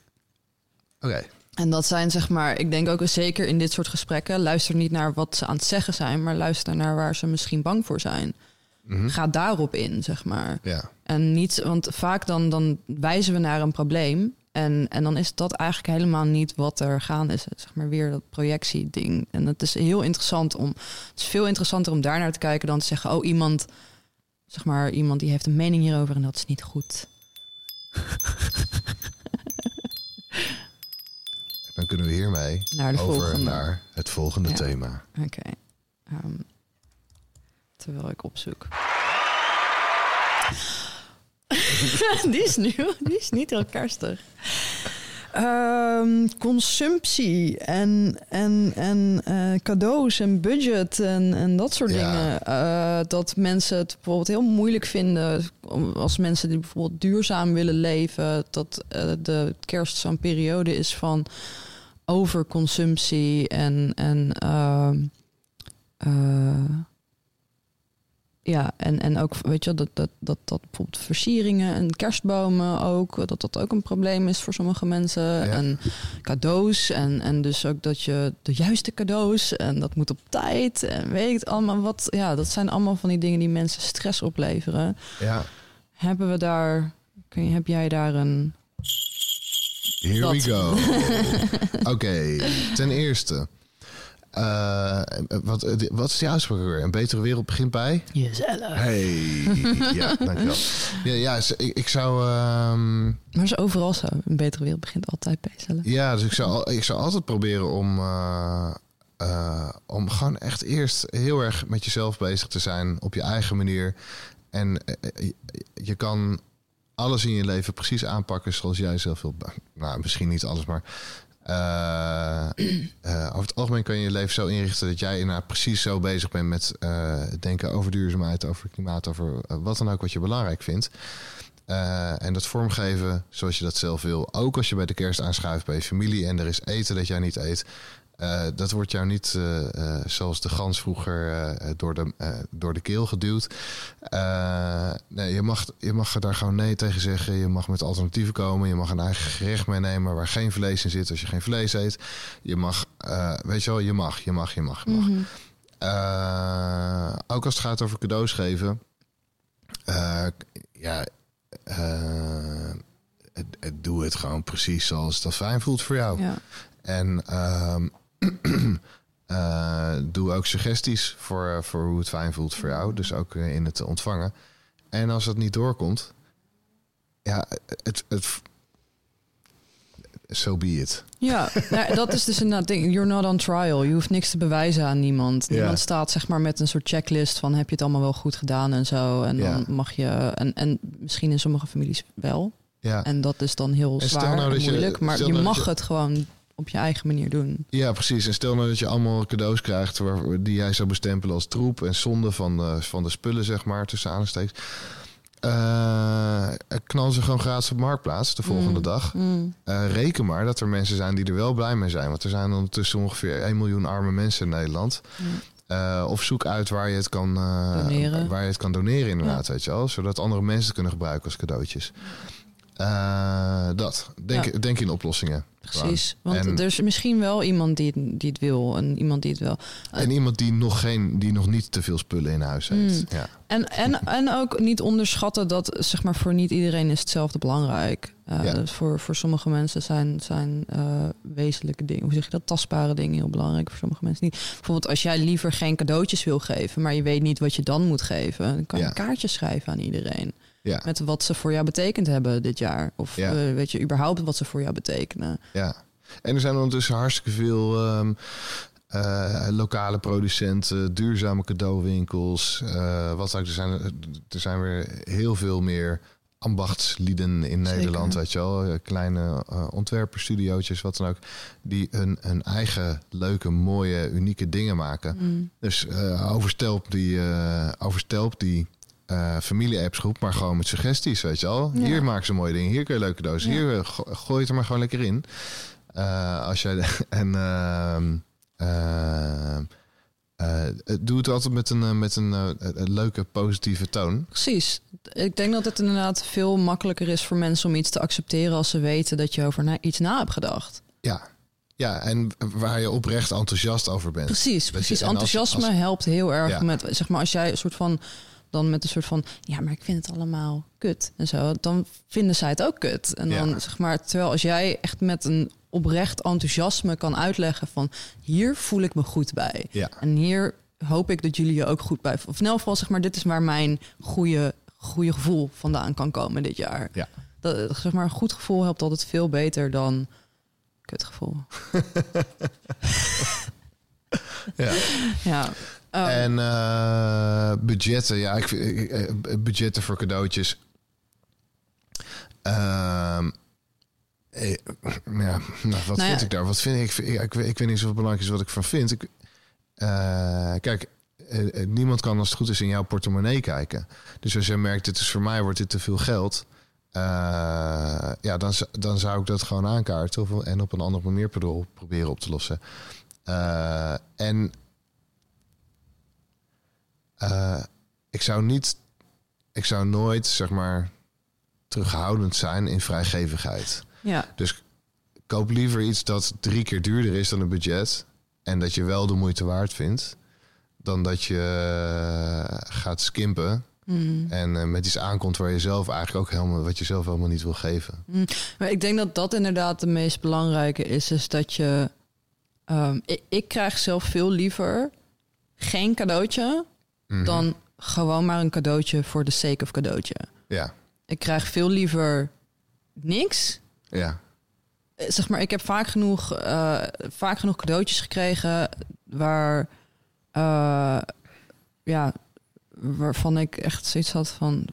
Oké. En dat zijn zeg maar, ik denk ook zeker in dit soort gesprekken, luister niet naar wat ze aan het zeggen zijn, maar luister naar waar ze misschien bang voor zijn. Mhm. Ga daarop in, zeg maar. Ja. En niet, want vaak dan, dan wijzen we naar een probleem. En, en dan is dat eigenlijk helemaal niet wat er gaan is. Zeg maar weer dat projectieding. En het is heel interessant om. Het is veel interessanter om daarnaar te kijken dan te zeggen: Oh, iemand, zeg maar, iemand die heeft een mening hierover en dat is niet goed. Dan kunnen we hiermee Naar over volgende. naar het volgende Ja. thema. Oké. Ehm, terwijl ik opzoek. [LAUGHS] die is nieuw. Die is niet heel kerstig. Ehm, consumptie en, en, en eh, cadeaus en budget en, en dat soort Ja. dingen. Eh, dat mensen het bijvoorbeeld heel moeilijk vinden om- als mensen die bijvoorbeeld duurzaam willen leven, dat eh, de kerst zo'n periode is van overconsumptie en, en ehm, eh, ja, en, en ook, weet je, dat, dat, dat, dat bijvoorbeeld versieringen en kerstbomen ook, dat dat ook een probleem is voor sommige mensen. En cadeaus en, en dus ook dat je de juiste cadeaus en dat moet op tijd en weet allemaal wat. Ja, dat zijn allemaal van die dingen die mensen stress opleveren. Ja, Hebben we daar, kun je, heb jij daar een... here Dat. we go. [LAUGHS] Oké, ten eerste. Eh, wat, wat is die uitspraak weer? Een betere wereld begint bij? Jezelf. Hey, ja, dankjewel. [LAUGHS] Ja, ja ik, ik zou... ehm, Maar is overal zo. Een betere wereld begint altijd bij jezelf. ja, dus ik zou, ik zou altijd proberen om... eh, eh, om gewoon echt eerst heel erg met jezelf bezig te zijn op je eigen manier. En eh, eh, je, je kan alles in je leven precies aanpakken zoals jij zelf wilt. Nou, misschien niet alles, maar eh, eh, over het algemeen kan je je leven zo inrichten dat jij inderdaad precies zo bezig bent met eh, denken over duurzaamheid, over klimaat, over wat dan ook wat je belangrijk vindt. En dat vormgeven zoals je dat zelf wil. Ook als je bij de kerst aanschuift bij je familie en er is eten dat jij niet eet. Eh, dat wordt jou niet eh, eh, zoals de gans vroeger door, de, door de keel geduwd. Nee, je mag, je mag er daar gewoon nee tegen zeggen. Je mag met alternatieven komen. Je mag een eigen gerecht meenemen waar geen vlees in zit als je geen vlees eet. Je mag, weet je wel, je mag, je mag, je mag, je mag. Mhm. Ook als het gaat over cadeaus geven. Ja, doe het gewoon precies zoals dat fijn voelt voor jou. Ja. En ehm, [CLEARS THROAT] eh, doe ook suggesties voor, voor hoe het fijn voelt voor jou. Dus ook eh, in het ontvangen. En als dat niet doorkomt, ja, het. het so be it. Ja, nou, dat is dus inderdaad ding. You're not on trial. Je hoeft niks te bewijzen aan niemand. Niemand staat zeg maar met een soort checklist van heb je het allemaal wel goed gedaan en zo. En dan mag je en, en misschien in sommige families wel. Ja, En dat is dan heel En zwaar nou en je- moeilijk. maar je nou mag je- het gewoon op je eigen manier doen. Ja, precies. En stel nou dat je allemaal cadeaus krijgt waar, die jij zou bestempelen als troep en zonde van de, van de spullen, zeg maar, tussen aanstekens. Eh knal ze gewoon gratis op Marktplaats de volgende Mm. dag. Mm. Eh, reken maar dat er mensen zijn die er wel blij mee zijn. Want er zijn ondertussen ongeveer 1 miljoen arme mensen in Nederland. Eh, of zoek uit waar je het kan, Doneren. Waar je het kan doneren, inderdaad. Weet je wel? Zodat andere mensen het kunnen gebruiken als cadeautjes. Eh, dat. Denk, Ja. denk in oplossingen. Precies. Want En- er is misschien wel iemand die, het- die het wil en iemand die het wel. En iemand die nog, geen, die nog niet te veel spullen in huis heeft. Mm. Ja. En, en, [LAUGHS] en ook niet onderschatten dat zeg maar, voor niet iedereen is hetzelfde belangrijk. Eh, Ja. dus voor, voor sommige mensen zijn, zijn eh, wezenlijke dingen, hoe zeg je dat, tastbare dingen heel belangrijk. Voor sommige mensen niet. Bijvoorbeeld als jij liever geen cadeautjes wil geven, maar je weet niet wat je dan moet geven, dan kan je Ja. een kaartje schrijven aan iedereen. Ja. Met wat ze voor jou betekend hebben dit jaar. Of Ja. eh, weet je überhaupt wat ze voor jou betekenen. ja. En er zijn ondertussen hartstikke veel ehm, eh, lokale producenten, duurzame cadeauwinkels. eh, wat ook, er zijn, er zijn weer heel veel meer ambachtslieden in Zeker. Nederland, weet je wel. Eh, Kleine eh ontwerperstudiootjes, wat dan ook. Die een eigen leuke, mooie, unieke dingen maken. Mm. Dus overstelp die, overstelp die eh familie-appsgroep, maar gewoon met suggesties, weet je wel. Ja. Hier maken ze mooie dingen, hier kun je leuke dozen, Ja. hier eh, go- gooi het er maar gewoon lekker in. Eh, als jij [LAUGHS] en eh, doe het altijd met een, met een, een leuke, positieve toon. Precies. Ik denk dat het inderdaad veel makkelijker is voor mensen om iets te accepteren als ze weten dat je over na, iets na hebt gedacht. Ja. ja, en waar je oprecht enthousiast over bent. Precies, precies. als- Enthousiasme als- helpt heel erg Ja. met, zeg maar, als jij een soort van, dan met een soort van, ja, maar ik vind het allemaal kut en zo, dan vinden zij het ook kut. En dan, Ja. zeg maar, terwijl als jij echt met een oprecht enthousiasme kan uitleggen van, hier voel ik me goed bij. Ja. En hier hoop ik dat jullie je ook goed bij. Of in geval, zeg maar, dit is waar mijn goede, goede gevoel vandaan kan komen dit jaar. Ja. Dat, zeg maar, een goed gevoel helpt altijd veel beter dan kutgevoel. [LAUGHS] Ja. Ja. Oh, En eh, budgetten, ja, ik, vind- ik- eh, budgetten voor cadeautjes. Ehm, eh, ja, nou, wat Nou ja. vind ik daar? Wat vind ik? Ik, ik, ik weet niet zo belangrijk is wat ik van vind. Ik, eh, kijk, eh, eh, niemand kan als het goed is in jouw portemonnee kijken. Dus als je merkt, dit is voor mij, wordt dit te veel geld. eh, ja, dan, dan zou ik dat gewoon aankaarten of, en op een andere manier pro- proberen op te lossen. Eh, en eh, ik zou niet, ik zou nooit, zeg maar, terughoudend zijn in vrijgevigheid. ja. Dus koop liever iets dat drie keer duurder is dan een budget. En dat je wel de moeite waard vindt. Dan dat je eh, gaat skimpen. Mm. En eh, met iets aankomt waar je zelf eigenlijk ook helemaal, wat je zelf helemaal niet wil geven. Maar ik denk dat dat inderdaad de meest belangrijke is. Is dat je. ehm, ik, ik krijg zelf veel liever geen cadeautje. Mhm. dan gewoon maar een cadeautje voor de sake of cadeautje. Ja, Ik krijg veel liever niks. ja, Eh, Zeg maar, ik heb vaak genoeg, eh, vaak genoeg cadeautjes gekregen waar. eh, ja, waarvan ik echt zoiets had van.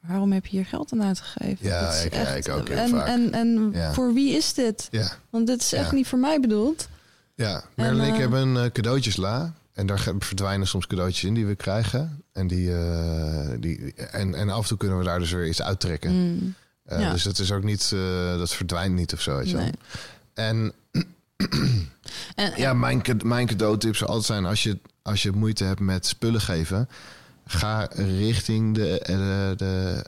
Waarom heb je hier geld aan uitgegeven? Ja, ik- ik ook heel en, vaak. En, en Ja. voor wie is dit? ja. Want dit is echt niet voor mij bedoeld. Ja, Merlin en ik hebben een cadeautjesla. En daar verdwijnen soms cadeautjes in die we krijgen. En, die, eh, die, en, en af en toe kunnen we daar dus weer iets uittrekken. Mm, Eh, ja. Dus dat is ook niet, eh, dat verdwijnt niet of zo. Weet je nee. En [CLEARS THROAT] En, ja, mijn, mijn cadeautip zou altijd zijn: als je, als je moeite hebt met spullen geven, ga richting de, de, de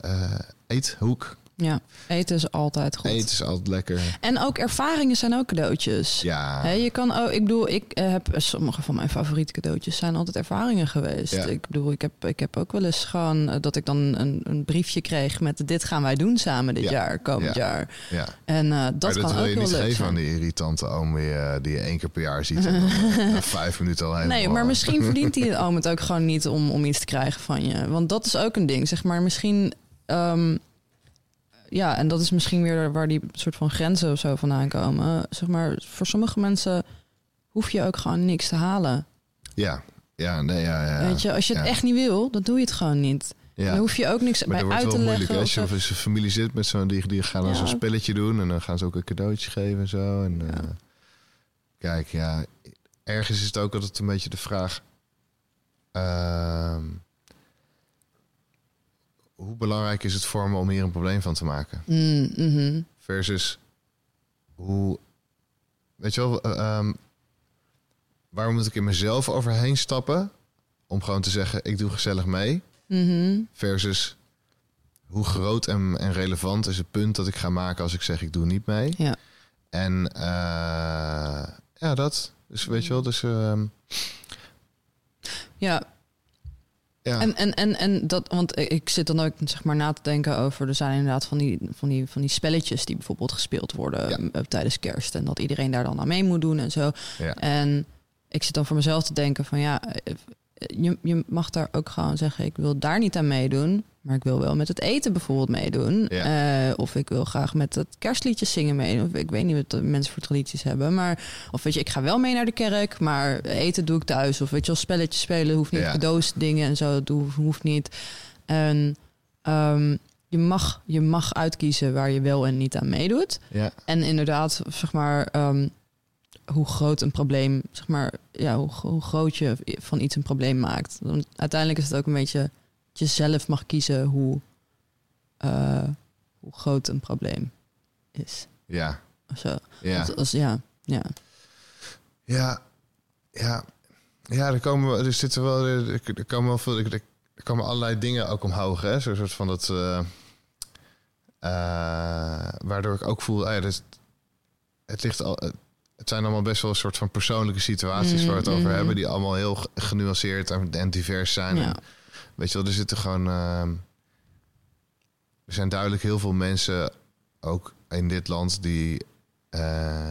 eethoek. Ja, eten is altijd goed. Eten is altijd lekker. En ook ervaringen zijn ook cadeautjes. Ja, Hè, je kan ook, ik bedoel, ik eh, heb sommige van mijn favoriete cadeautjes zijn altijd ervaringen geweest. Ja. Ik bedoel, ik heb, ik heb ook wel eens gewoon eh, dat ik dan een, een briefje kreeg met dit gaan wij doen samen dit Ja. jaar, komend Ja. jaar. ja. En eh, dat kan wil ook je wel niet leuk geven zijn. aan die irritante oom die, eh, die je één keer per jaar ziet. En dan, [LAUGHS] eh, na vijf minuten al helemaal... Nee, maar misschien [LAUGHS] verdient die oom het ook gewoon niet om, om iets te krijgen van je. Want dat is ook een ding, zeg maar. Misschien, ehm, ja, en dat is misschien weer waar die soort van grenzen of zo vandaan komen. Zeg maar, voor sommige mensen hoef je ook gewoon niks te halen. Ja, ja, nee, ja, ja. Weet je, als je het Ja. echt niet wil, dan doe je het gewoon niet. Ja. Dan hoef je ook niks Maar bij uit wel te moeilijk. leggen. Als je of zijn familie zit met zo'n die, die gaan dan Ja. zo'n spelletje doen en dan gaan ze ook een cadeautje geven en zo. En, eh, Kijk, ja, ergens is het ook altijd een beetje de vraag. ehm, hoe belangrijk is het voor me om hier een probleem van te maken? Mm, mhm. Versus hoe. Weet je wel, eh, ehm, waar moet ik in mezelf overheen stappen? Om gewoon te zeggen: ik doe gezellig mee. Mhm. Versus hoe groot en, en relevant is het punt dat ik ga maken als ik zeg: ik doe niet mee. Ja. En eh, ja, dat. Dus weet je wel, dus. ehm, Ja, ja. En, en, en, en dat, want ik zit dan ook zeg maar na te denken over. Er zijn inderdaad van die, van die, van die spelletjes die bijvoorbeeld gespeeld worden Ja. eh, tijdens kerst. En dat iedereen daar dan aan mee moet doen en zo. ja. En ik zit dan voor mezelf te denken van ja, eh, je, je mag daar ook gewoon zeggen, ik wil daar niet aan meedoen. Maar ik wil wel met het eten bijvoorbeeld meedoen. Ja. Eh, of ik wil graag met het kerstliedjes zingen meedoen. Of ik weet niet wat de mensen voor tradities hebben. Maar, of weet je, ik ga wel mee naar de kerk, maar eten doe ik thuis. Of weet je wel, spelletjes spelen hoeft niet. Ja. Cadeaus, dingen en zo, doe, hoeft niet. En ehm, je, mag, je mag uitkiezen waar je wel en niet aan meedoet. ja. En inderdaad, zeg maar, ehm, hoe groot een probleem, zeg maar, ja, hoe, hoe groot je van iets een probleem maakt. Want uiteindelijk is het ook een beetje je zelf mag kiezen hoe, eh, hoe groot een probleem is. ja. Of zo. ja. Als, als- ja, ja. Ja, ja, ja, er komen er zitten wel, er, komen wel veel, er, er komen allerlei dingen ook omhoog, hè, zo'n soort van dat, eh, eh, waardoor ik ook voel, ah ja, het ligt al, het zijn allemaal best wel een soort van persoonlijke situaties Mm, waar we het over mm. hebben, die allemaal heel ge- genuanceerd en, en divers zijn. Ja. En, weet je wel, er zitten gewoon, ehm, er zijn duidelijk heel veel mensen ook in dit land die eh,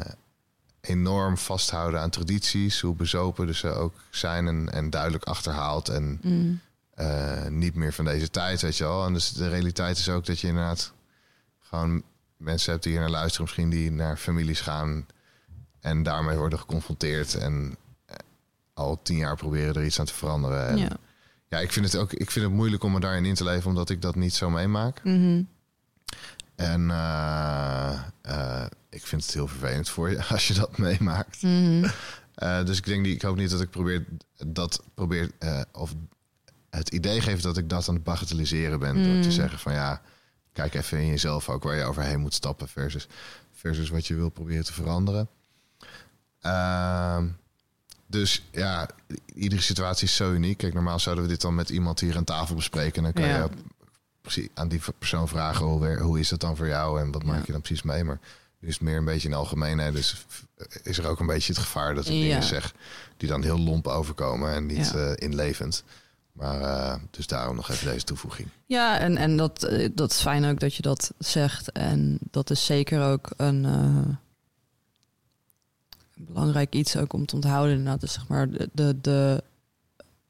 enorm vasthouden aan tradities, hoe bezopen ze ook zijn en, en duidelijk achterhaald en Mm. eh, niet meer van deze tijd, weet je wel. En dus de realiteit is ook dat je inderdaad gewoon mensen hebt die hier naar luisteren, misschien die naar families gaan en daarmee worden geconfronteerd en eh, al tien jaar proberen er iets aan te veranderen. En, ja. Ja, ik vind het ook ik vind het moeilijk om me daarin in te leven, omdat ik dat niet zo meemaak. Mhm. En eh, eh, ik vind het heel vervelend voor je [LAUGHS] als je dat meemaakt. Mhm. Eh, dus ik denk niet, ik hoop niet dat ik probeer dat probeer of het idee geef dat ik dat aan het bagatelliseren ben door Mm. te zeggen van ja, kijk even in jezelf ook waar je overheen moet stappen versus versus wat je wil proberen te veranderen. Dus ja, iedere situatie is zo uniek. Kijk, normaal zouden we dit dan met iemand hier aan tafel bespreken. En dan kan Ja. je precies aan die persoon vragen hoe, hoe is dat dan voor jou en wat maak je dan precies mee. Maar nu is het meer een beetje in algemeenheid. Dus is er ook een beetje het gevaar dat ik Ja. dingen zeg die dan heel lomp overkomen en niet eh, inlevend. Maar eh, dus daarom nog even deze toevoeging. Ja, en, en dat, eh, dat is fijn ook dat je dat zegt. En dat is zeker ook een, een belangrijk iets ook om te onthouden. Inderdaad, zeg maar de, de, de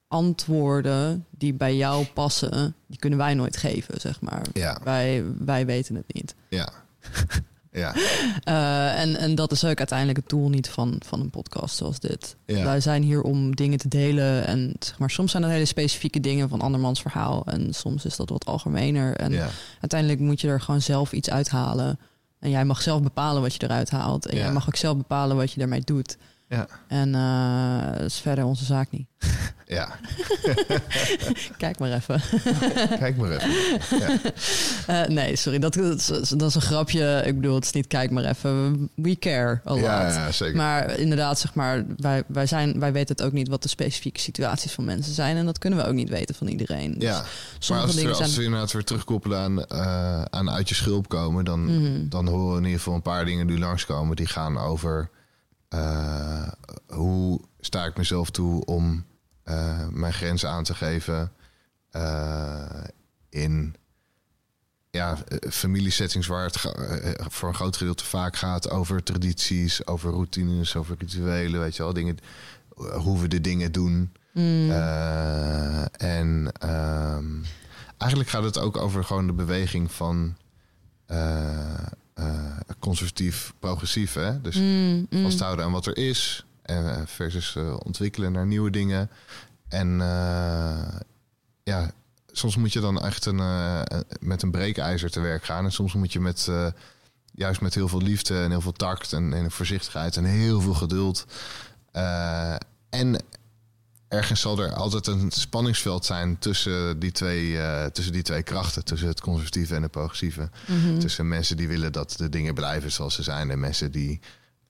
antwoorden die bij jou passen, die kunnen wij nooit geven, zeg maar. Ja, Wij, wij weten het niet. ja. [LAUGHS] ja, Eh, en, en dat is ook uiteindelijk het doel niet van, van een podcast zoals dit. ja. Wij zijn hier om dingen te delen. En zeg maar, soms zijn dat hele specifieke dingen van andermans verhaal. En soms is dat wat algemener. En ja. uiteindelijk moet je er gewoon zelf iets uithalen. En jij mag zelf bepalen wat je eruit haalt. En Ja. jij mag ook zelf bepalen wat je daarmee doet. Ja. En dat is verder onze zaak niet. [LAUGHS] ja. [LAUGHS] Kijk maar even. [LAUGHS] Kijk maar even. Ja. Eh, nee, sorry, dat, dat, is, dat is een grapje. Ik bedoel, het is niet kijk maar even. We care a lot. Ja, ja, zeker. Maar inderdaad, zeg maar, wij, wij, zijn, wij weten het ook niet wat de specifieke situaties van mensen zijn. En dat kunnen we ook niet weten van iedereen. Dus ja, maar als, we, dingen als we inderdaad weer terugkoppelen aan, eh, aan uit je schulp komen, dan, Mhm. dan horen we in ieder geval een paar dingen die langskomen. Die gaan over eh, hoe sta ik mezelf toe om eh, mijn grenzen aan te geven eh, in ja, familiesettings waar het voor een groot gedeelte vaak gaat over tradities, over routines, over rituelen, weet je wel, dingen, hoe we de dingen doen. Mm, Eh, en ehm, eigenlijk gaat het ook over gewoon de beweging van eh, conservatief progressief. Hè? Dus mm, mm. vasthouden aan wat er is en eh, versus eh, ontwikkelen naar nieuwe dingen. En ja, soms moet je dan echt een, met een breekijzer te werk gaan. En soms moet je met, juist met heel veel liefde en heel veel tact en, en voorzichtigheid en heel veel geduld. En ergens zal er altijd een spanningsveld zijn tussen die twee, eh, tussen die twee krachten, tussen het conservatieve en het progressieve. Mhm. Tussen mensen die willen dat de dingen blijven zoals ze zijn en mensen die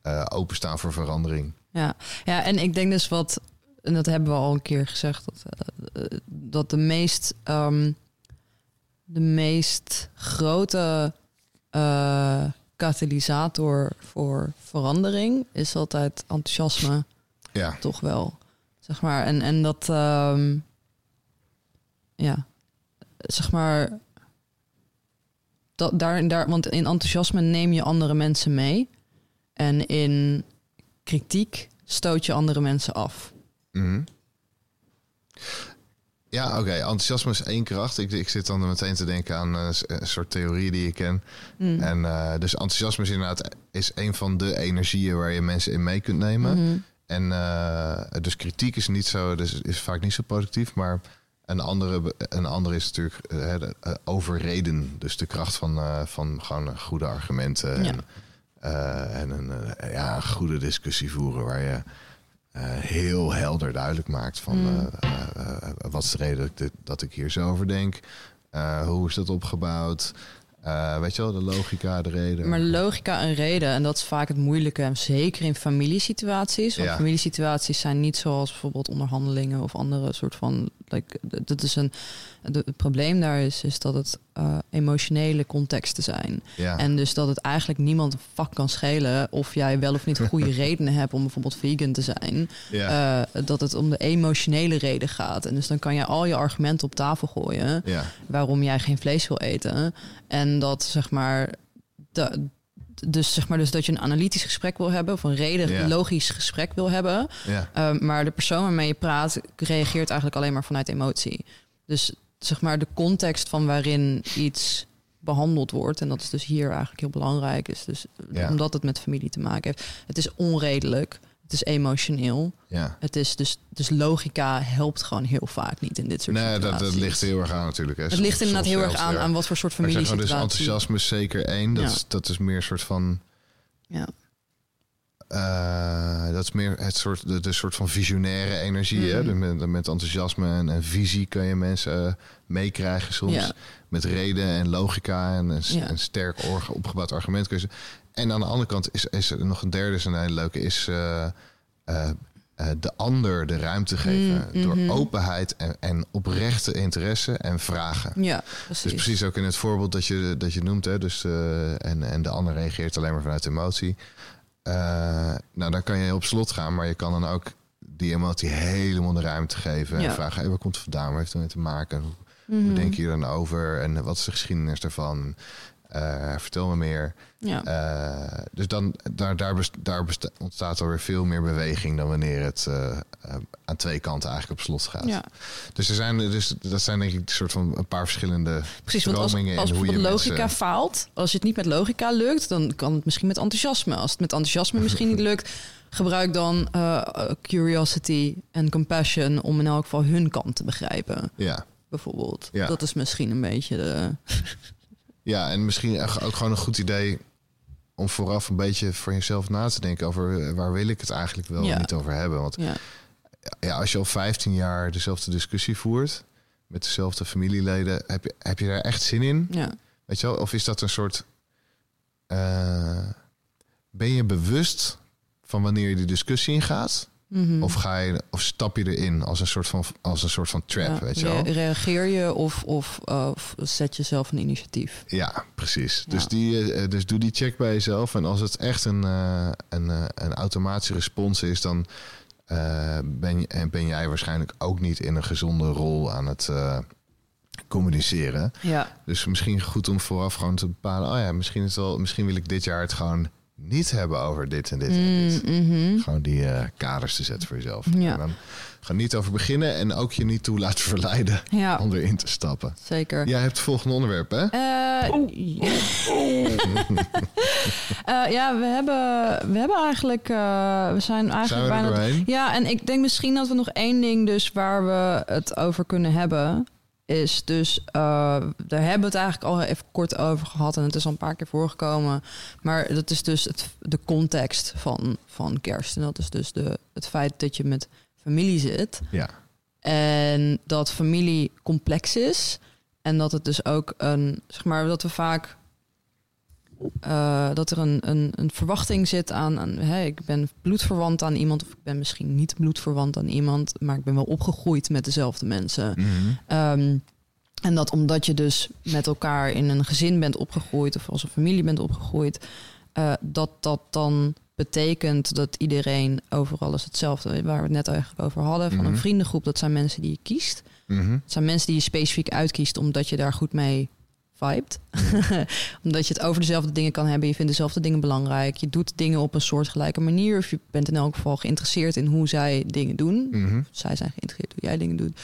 eh, openstaan voor verandering. Ja. ja, en ik denk dus wat, en dat hebben we al een keer gezegd, dat, eh, dat de meest, ehm, de meest grote katalysator voor verandering is altijd enthousiasme, Ja, toch wel. Zeg maar, en, en dat, ehm, ja, zeg maar, dat, daar, daar, want in enthousiasme neem je andere mensen mee. En in kritiek stoot je andere mensen af. Mhm. Ja, oké. Enthousiasme is één kracht. Ik, ik zit dan meteen te denken aan eh, s- een soort theorie die ik ken. Mm. En eh, dus enthousiasme is inderdaad is een van de energieën waar je mensen in mee kunt nemen. Mhm. En eh, dus kritiek is niet zo, dus is vaak niet zo productief, maar een andere, een andere is natuurlijk eh, eh, overreden. Dus de kracht van, van gewoon goede argumenten Ja. en, en een ja, een goede discussie voeren waar je heel helder duidelijk maakt van Mm. wat is de reden dat ik, dit- dat ik hier zo over denk, hoe is dat opgebouwd, Eh, weet je wel, de logica, de reden. Maar logica en reden, en dat is vaak het moeilijke, en zeker in familiesituaties. Want Ja. familiesituaties zijn niet zoals bijvoorbeeld onderhandelingen of andere soort van. Like, dat is een, de- het probleem daar is, is dat het eh, emotionele contexten zijn. ja. En dus dat het eigenlijk niemand een vak kan schelen of jij wel of niet [LAUGHS] goede redenen hebt om bijvoorbeeld vegan te zijn. ja. Eh, dat het om de emotionele reden gaat. En dus dan kan je al je argumenten op tafel gooien ja. waarom jij geen vlees wil eten. En dat zeg maar. De, dus zeg maar dus dat je een analytisch gesprek wil hebben, of een reden, Ja. logisch gesprek wil hebben. Ehm, maar de persoon waarmee je praat reageert eigenlijk alleen maar vanuit emotie. Dus zeg maar de context van waarin iets behandeld wordt, en dat is dus hier eigenlijk heel belangrijk, is dus omdat het met familie te maken heeft. Het is onredelijk, het is emotioneel. ja. Het is dus, dus logica helpt gewoon heel vaak niet in dit soort Nee, dat, situaties. dat ligt heel erg aan natuurlijk. Hè. Het ligt Soms- inderdaad soms heel erg aan, aan wat voor soort zeg gewoon, familiesituatie. dus enthousiasme is zeker één. Dat, Ja. is, dat is meer een soort van... Ja. eh, dat is meer het soort, de, de soort van visionaire energie. Hè? Mhm. Dus met, met enthousiasme en, en visie kan je mensen eh, meekrijgen soms. Ja. Met reden en logica en een, Ja. een sterk opgebouwd argument. kun je ze- En aan de andere kant is, is er nog een derde, is een hele leuke, is eh, eh, eh, de ander de ruimte geven. Mm, mhm. Door openheid en, en oprechte interesse en vragen. Ja, precies. Dus precies ook in het voorbeeld dat je, dat je noemt, hè, dus, en, en de ander reageert alleen maar vanuit emotie. Nou, dan kan je op slot gaan, maar je kan dan ook die emotie helemaal de ruimte geven. En Ja. vragen, hey, waar komt het vandaan? Waar heeft het mee te maken? Hoe, Mhm. hoe denk je dan over? En wat is de geschiedenis daarvan? Eh, vertel me meer. Ja. Eh, dus dan, daar, daar, best- daar ontstaat alweer veel meer beweging dan wanneer het eh, aan twee kanten eigenlijk op slot gaat. ja, Dus, er zijn, dus dat zijn denk ik een soort van een paar verschillende precies. Want als, als hoe je logica mensen- faalt, als het niet met logica lukt, dan kan het misschien met enthousiasme. Als het met enthousiasme [LAUGHS] misschien niet lukt, gebruik dan curiosity en compassion om in elk geval hun kant te begrijpen, Ja, bijvoorbeeld. Ja. Dat is misschien een beetje de... [LAUGHS] ja, en misschien ook gewoon een goed idee om vooraf een beetje voor jezelf na te denken over eh, waar wil ik het eigenlijk wel Ja. niet over hebben. Want Ja, ja, als je al 15 jaar dezelfde discussie voert met dezelfde familieleden, heb je, heb je daar echt zin in? ja, Weet je wel? Of is dat een soort. eh, ben je bewust van wanneer je die discussie ingaat? Mhm. Of, ga je, of stap je erin als een soort van, als een soort van trap? Ja, weet je wel? re- reageer je of, of, eh, of zet jezelf een initiatief? Ja, precies. Ja. Dus, die, eh, dus doe die check bij jezelf. En als het echt een, eh, een, een automatische respons is, dan eh, ben, je, en ben jij waarschijnlijk ook niet in een gezonde rol aan het communiceren. Ja, Dus misschien goed om vooraf gewoon te bepalen: oh ja, misschien, is wel, misschien wil ik dit jaar het gewoon niet hebben over dit en dit en dit. Mm, mhm. Gewoon die eh, kaders te zetten voor jezelf. Ja. En dan ga niet over beginnen en ook je niet toe laten verleiden [LAUGHS] ja om erin te stappen. zeker. Jij hebt het volgende onderwerp, hè? Eh, [LAUGHS] eh, ja, we hebben, we hebben eigenlijk, eh, we zijn eigenlijk Zijn we bijna. doorheen? Ja, en ik denk misschien dat we nog één ding, dus waar we het over kunnen hebben, is dus, uh, daar hebben we het eigenlijk al even kort over gehad en het is al een paar keer voorgekomen. Maar dat is dus het, de context van, van kerst. En dat is dus de, het feit dat je met familie zit. Ja. En dat familie complex is. En dat het dus ook een, zeg maar, dat we vaak uh, dat er een, een, een, verwachting zit aan, aan hè, ik ben bloedverwant aan iemand, of ik ben misschien niet bloedverwant aan iemand, maar ik ben wel opgegroeid met dezelfde mensen. Mhm. Um, en dat omdat je dus met elkaar in een gezin bent opgegroeid of als een familie bent opgegroeid, uh, dat dat dan betekent dat iedereen overal is hetzelfde. Waar we het net eigenlijk over hadden. Van Mhm. een vriendengroep, dat zijn mensen die je kiest. Mhm. Het zijn mensen die je specifiek uitkiest omdat je daar goed mee vibet. [LAUGHS] omdat je het over dezelfde dingen kan hebben. Je vindt dezelfde dingen belangrijk. Je doet dingen op een soortgelijke manier. Of je bent in elk geval geïnteresseerd in hoe zij dingen doen. Mhm. Zij zijn geïnteresseerd hoe jij dingen doet.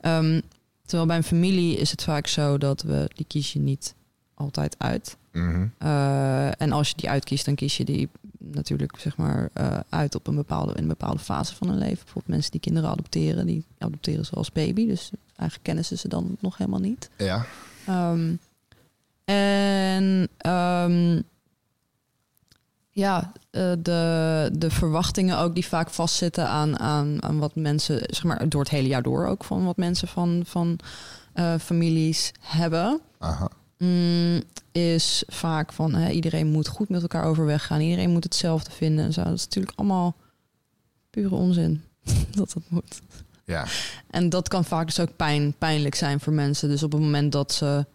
Ehm, terwijl bij een familie is het vaak zo dat we die kies je niet altijd uit. Mhm. Uh, en als je die uitkiest, dan kies je die natuurlijk zeg maar uh, uit op een bepaalde, in een bepaalde fase van hun leven. Bijvoorbeeld mensen die kinderen adopteren, die adopteren ze als baby. Dus eigenlijk kennen ze ze dan nog helemaal niet. Ja. Um, en um, ja, uh, de, de verwachtingen ook die vaak vastzitten aan, aan, aan wat mensen, zeg maar, door het hele jaar door ook van wat mensen van, van uh, families hebben. Aha. Mm, is vaak van hè, iedereen moet goed met elkaar overweg gaan. Iedereen moet hetzelfde vinden en zo. Dat is natuurlijk allemaal pure onzin [LAUGHS] dat dat moet. Ja. En dat kan vaak dus ook pijn, pijnlijk zijn voor mensen. Dus op het moment dat ze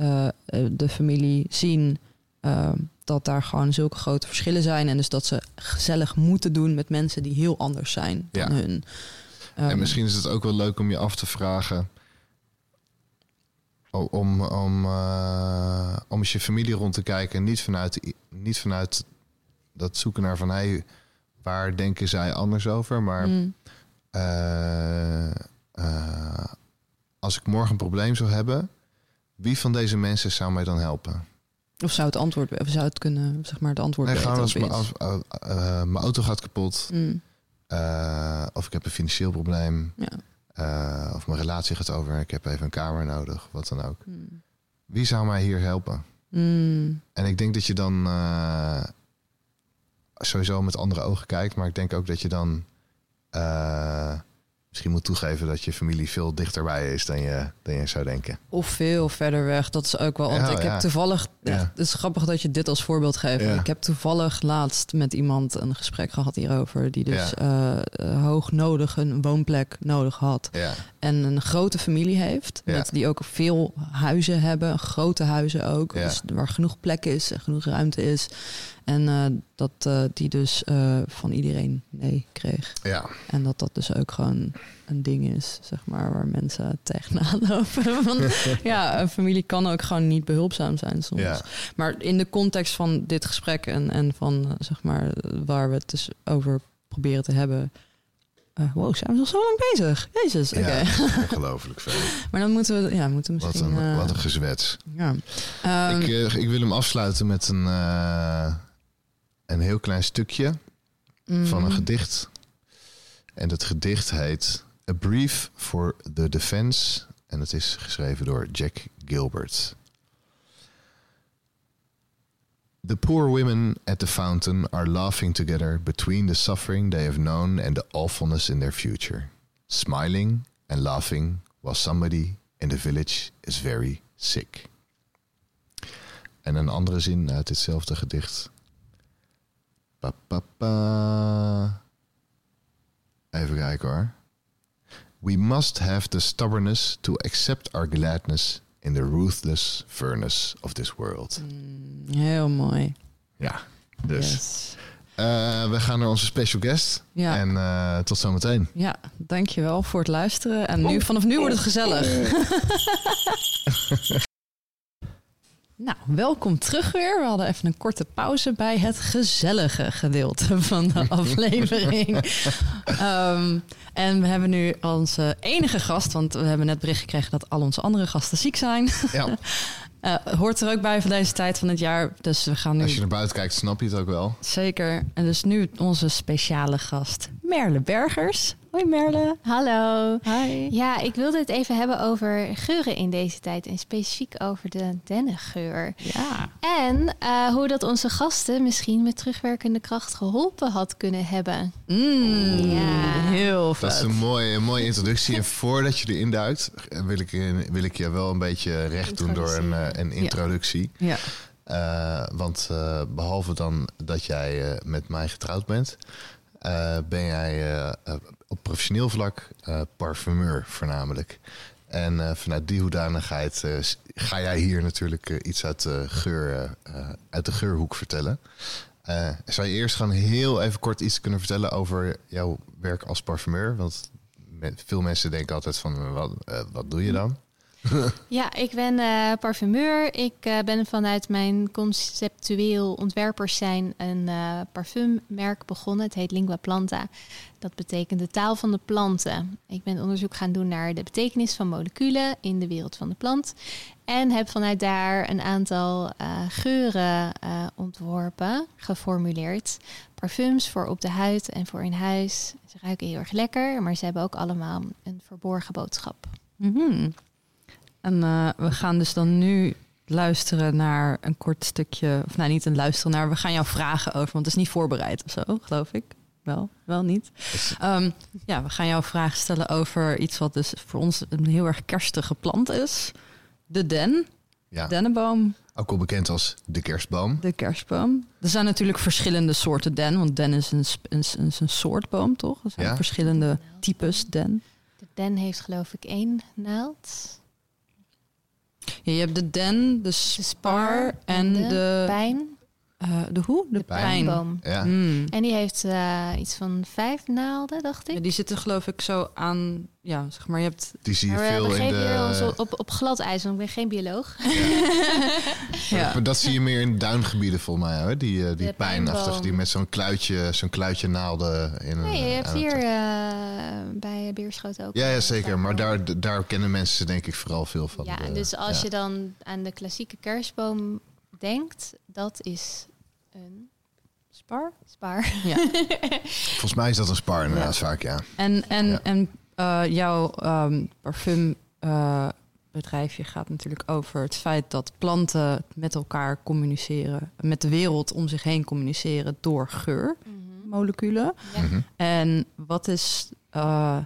uh, de familie zien, uh, dat daar gewoon zulke grote verschillen zijn. En dus dat ze gezellig moeten doen met mensen die heel anders zijn dan hun. Um, En misschien is het ook wel leuk om je af te vragen. Om, om, uh, om eens je familie rond te kijken. Niet vanuit, niet vanuit dat zoeken naar van hey, waar denken zij anders over. Maar mm, eh, eh, als ik morgen een probleem zou hebben, wie van deze mensen zou mij dan helpen? of zou het antwoord, of zou het kunnen, zeg maar, het antwoord Nee, gewoon als, mijn- als eh, eh, mijn auto gaat kapot, Mm, eh, of ik heb een financieel probleem, ja. eh, of mijn relatie gaat over, ik heb even een kamer nodig, wat dan ook. Mm, Wie zou mij hier helpen? mm, En ik denk dat je dan eh, sowieso met andere ogen kijkt, maar ik denk ook dat je dan eh, misschien moet toegeven dat je familie veel dichterbij is dan je, dan je zou denken. Of veel verder weg. Dat is ook wel. Want Ja, ik ja. heb toevallig. Ja. Het is grappig dat je dit als voorbeeld geeft. Ik heb toevallig laatst met iemand een gesprek gehad hierover. Die dus eh, hoog nodig een woonplek nodig had. En een grote familie heeft. Ja. Met die ook veel huizen hebben. Grote huizen ook. Ja. Dus waar genoeg plek is en genoeg ruimte is. En eh, dat eh, die dus eh, van iedereen nee kreeg. ja, En dat dat dus ook gewoon een ding is, zeg maar, waar mensen tegenaan [LAUGHS] lopen. Want ja, een familie kan ook gewoon niet behulpzaam zijn soms. ja. Maar in de context van dit gesprek en, en van, zeg maar, waar we het dus over proberen te hebben. Eh, wow, zijn we al zo lang bezig? Jezus, oké. Ja, [LAUGHS] ongelooflijk veel. Maar dan moeten we, ja, moeten we Wat misschien... een, eh, wat een gezwets. ja. Ehm, ik, eh, ik wil hem afsluiten met een, een heel klein stukje van een mm, gedicht. En dat gedicht heet A Brief for the Defense. En het is geschreven door Jack Gilbert. The poor women at the fountain are laughing together between the suffering they have known and the awfulness in their future. Smiling and laughing while somebody in the village is very sick. En een andere zin uit ditzelfde gedicht. Pa, pa, pa. Even kijken hoor. We must have the stubbornness to accept our gladness in the ruthless furnace of this world. mm, heel mooi. Ja, dus. Yes. eh, we gaan naar onze special guest. Ja. En eh, tot zometeen. Ja, dankjewel voor het luisteren. En nu, vanaf nu wordt het gezellig. [LAUGHS] nou, welkom terug weer. We hadden even een korte pauze bij het gezellige gedeelte van de [LAUGHS] aflevering. Ehm, en we hebben nu onze enige gast, want we hebben net bericht gekregen dat al onze andere gasten ziek zijn. Ja, [LAUGHS] Eh, hoort er ook bij van deze tijd van het jaar. Dus we gaan nu als je naar buiten kijkt, snap je het ook wel. zeker. En dus nu onze speciale gast, Merle Bergers. Hoi Merle. Hallo. Hi. Ja, ik wilde het even hebben over geuren in deze tijd en specifiek over de dennengeur. Ja. En eh, hoe dat onze gasten misschien met terugwerkende kracht geholpen had kunnen hebben. Mm, Ja. Heel vet. Dat is een mooie, een mooie introductie. En voordat je erin duikt, wil ik, wil ik je wel een beetje recht doen door een, eh, een introductie. Ja. Eh, want eh, behalve dan dat jij eh, met mij getrouwd bent, eh, ben jij eh, eh, op professioneel vlak eh, parfumeur voornamelijk. En eh, vanuit die hoedanigheid eh, ga jij hier natuurlijk iets uit de, geur, uit de geurhoek vertellen. Zou je eerst gewoon heel even kort iets kunnen vertellen over jouw werk als parfumeur? Want veel mensen denken altijd van, wat, wat doe je dan? [LAUGHS] Ja, ik ben eh, parfumeur. Ik eh, ben vanuit mijn conceptueel ontwerpers zijn een eh, parfummerk begonnen. Het heet Lingua Planta. Dat betekent de taal van de planten. Ik ben onderzoek gaan doen naar de betekenis van moleculen in de wereld van de plant. En heb vanuit daar een aantal geuren ontworpen, geformuleerd. Parfums voor op de huid en voor in huis. Ze ruiken heel erg lekker, maar ze hebben ook allemaal een verborgen boodschap. Mhm. En eh, we gaan dus dan nu luisteren naar een kort stukje, of nou niet een luisteren naar, we gaan jou vragen over, want het is niet voorbereid of zo, geloof ik. Wel, wel niet. Ehm, ja, we gaan jou vragen stellen over iets wat dus voor ons een heel erg kerstige plant is. De den, Ja, dennenboom, ook wel bekend als de kerstboom. de kerstboom. Er zijn natuurlijk verschillende soorten den, want den is een soort boom, toch? Er zijn Ja. verschillende types den. De den heeft geloof ik één naald. Ja, je hebt de den, de spar en de de... Pijn. Eh, de hoe? De, De pijn. pijnboom. Ja. Mm. En die heeft eh, iets van vijf naalden, dacht ik. Ja, die zitten geloof ik zo aan... Ja, zeg maar, je hebt... Die zie je maar we veel in de... op, op, op glad ijs, want ik ben geen bioloog. [LAUGHS] Ja. Maar dat zie je meer in duingebieden volgens mij, hoor. Die, eh, die pijnachtig, die met zo'n kluitje, zo'n kluitje naalden in een... Nee, je hebt hier eh, bij Beerschoten ook. Ja, ja, zeker. Maar daar, daar kennen mensen denk ik vooral veel van. Ja, De- dus als ja. je dan aan de klassieke kerstboom denkt, dat is een Spar? spar. Ja. [LAUGHS] Volgens mij is dat een spar inderdaad vaak, ja. En, en, Ja. en eh, jouw ehm parfumbedrijfje gaat natuurlijk over het feit dat planten met elkaar communiceren. Met de wereld om zich heen communiceren door geurmoleculen. Ja. Mhm. En wat is... eh,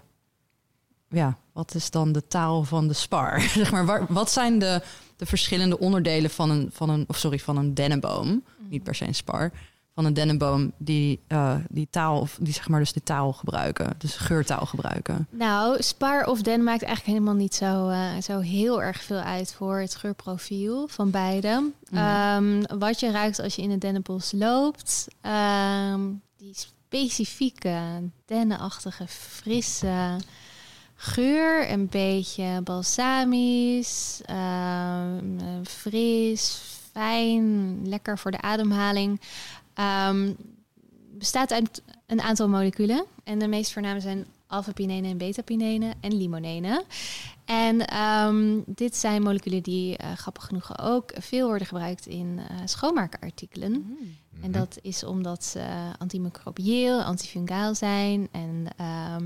ja, wat is dan de taal van de spar? [LAUGHS] zeg maar, waar, wat zijn de, de verschillende onderdelen van een, van een, of sorry, van een dennenboom? Niet per se een spar. Van een dennenboom die, eh, die taal, of die zeg maar dus de taal gebruiken. Dus geurtaal gebruiken. Nou, spar of den maakt eigenlijk helemaal niet zo, eh, zo heel erg veel uit voor het geurprofiel van beide. Ehm, wat je ruikt als je in het dennenbos loopt, ehm, die specifieke dennenachtige, frisse geur, een beetje balsamisch, ehm, eh, fris, fijn, lekker voor de ademhaling. Ehm, bestaat uit een aantal moleculen. En de meest voorname zijn alpha-pinene en beta-pinene en limonene. En ehm, dit zijn moleculen die, eh, grappig genoeg, ook veel worden gebruikt in eh, schoonmaakartikelen. En dat is omdat ze antimicrobieel, antifungaal zijn. En ehm,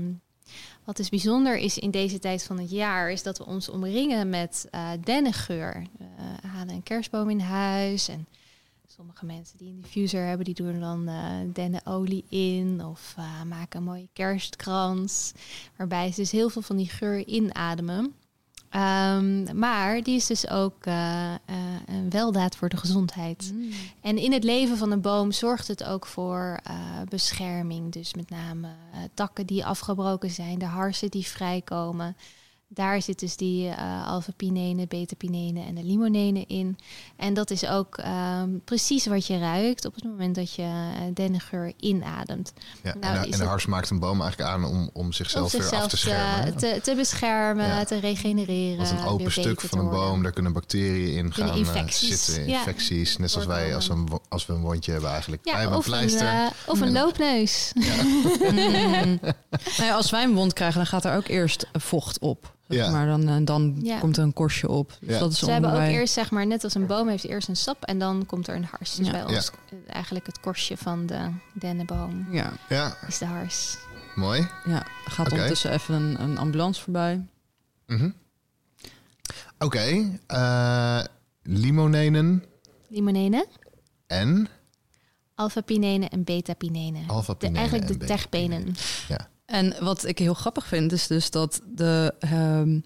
wat dus bijzonder is in deze tijd van het jaar, is dat we ons omringen met eh dennengeur. We halen een kerstboom in huis en sommige mensen die een diffuser hebben, die doen dan eh dennenolie in of eh, maken een mooie kerstkrans. Waarbij ze dus heel veel van die geur inademen. Ehm, maar die is dus ook eh, eh, een weldaad voor de gezondheid. En in het leven van een boom zorgt het ook voor eh, bescherming. Dus met name takken die afgebroken zijn, de harsen die vrijkomen. Daar zit dus die eh alpha-pinene, beta-pinene en de limonene in. En dat is ook ehm, precies wat je ruikt op het moment dat je eh, dennengeur inademt. Ja, Nou, en, de- en hars maakt een boom eigenlijk aan om, om Om zichzelf weer af te schermen. te, te, te beschermen, Ja. te regenereren. Want een open stuk van een boom, daar kunnen bacteriën in Kunnen gaan eh, infecties, zitten. ja. Infecties, net zoals wij als we, een, als we een wondje hebben eigenlijk. wij Ja, hebben of een, pleister. eh, of een Ja. loopneus. [LAUGHS] Mm. [LAUGHS] Nou ja, als wij een wond krijgen, dan gaat er ook eerst vocht op. Zeg Ja. Maar dan, eh, dan Ja. komt er een korstje op. Dus Ja. dat is Ze hebben ook eerst, zeg maar, net als een boom heeft eerst een sap en dan komt er een hars. Dus Ja. bij ons eigenlijk het korstje van de dennenboom Ja. Ja, is de hars. mooi. Ja, gaat Oké. ondertussen even een, een ambulance voorbij. Mhm. Oké, eh, limonenen Limonene, en alpha-pinene en beta-pinene. De- alpha-pinenen. Eigenlijk de en beta-pinenen. terpenen. Ja. En wat ik heel grappig vind, is dus dat de ehm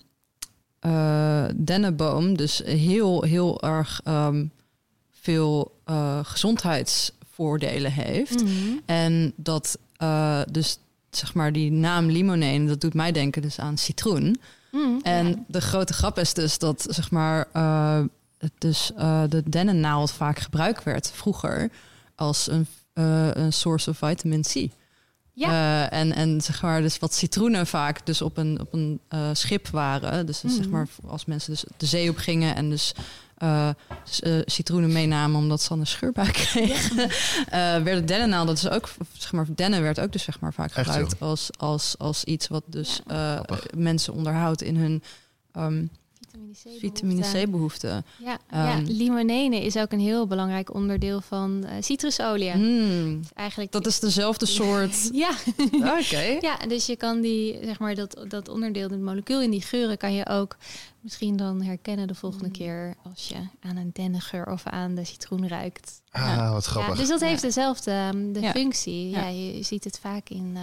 eh, dennenboom dus heel, heel erg ehm, veel eh, gezondheidsvoordelen heeft. Mhm. En dat dus dus zeg maar die naam limonene, dat doet mij denken dus aan citroen. Mhm, En ja. de grote grap is dus dat zeg maar eh, het dus eh, de dennennaald vaak gebruikt werd vroeger als een, eh, een source of vitamin C. Ja. Eh, en, en zeg maar, dus wat citroenen vaak dus op een, op een eh, schip waren. Dus, dus zeg Mhm. maar, als mensen dus de zee op gingen en dus eh, eh, citroenen meenamen omdat ze dan een scheurbuik kregen, [LAUGHS] eh, werden dennennaalden dus ook, zeg maar, dennen werd ook dus zeg maar vaak gebruikt als, als, als iets wat dus eh, mensen onderhoudt in hun ehm, Vitamine C. vitamine behoefte. Ja, ja, Ehm. limonene is ook een heel belangrijk onderdeel van eh, citrusolie. Hmm, Eigenlijk dat is dezelfde [LAUGHS] soort. Ja, Oké. ja, dus je kan die, zeg maar, dat, dat onderdeel, het molecuul in die geuren, kan je ook misschien dan herkennen de volgende Mm. keer als je aan een dennengeur of aan de citroen ruikt. Ah, Ja. wat Ja, grappig. dus dat heeft dezelfde ehm, de functie. Ja. Je ziet het vaak in eh,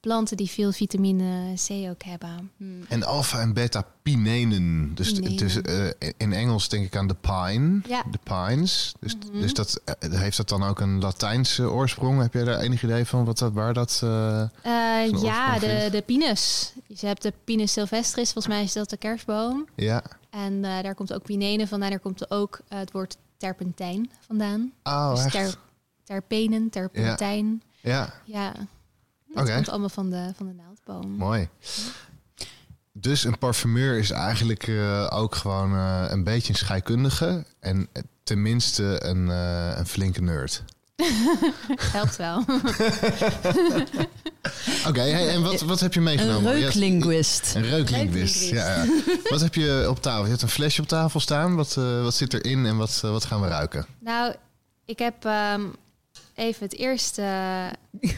planten die veel vitamine C ook hebben. Hmm. En alpha en beta pinenen. Dus, Pinenen. dus eh, in Engels denk ik aan de pine. Ja. De pines. Dus, Mhm. dus dat, eh, heeft dat dan ook een Latijnse oorsprong? Heb jij daar enig idee van wat dat, waar dat... eh, Eh, Zo'n ja, de, vindt? de pinus. Dus je hebt de Pinus sylvestris, volgens mij is dat de kerstboom. ja. En eh, daar komt ook pinene vandaan. Daar komt ook het woord terpentijn vandaan. Oh, dus echt? ter, terpenen, terpentijn. Ja, Ja, dat Oké. komt allemaal van de, van de naaldboom. mooi. Dus een parfumeur is eigenlijk eh, ook gewoon eh, een beetje een scheikundige. En eh, tenminste een, eh, een flinke nerd. [LAUGHS] Helpt wel. [LAUGHS] Oké, hey, en wat, wat heb je Een meegenomen? Hebt- reuklinguist. Een reuklinguist. Ja, ja. Wat heb je op tafel? Je hebt een flesje op tafel staan. Wat, eh, wat zit erin en wat, wat gaan we ruiken? nou, ik heb ehm, even het eerste... [LAUGHS]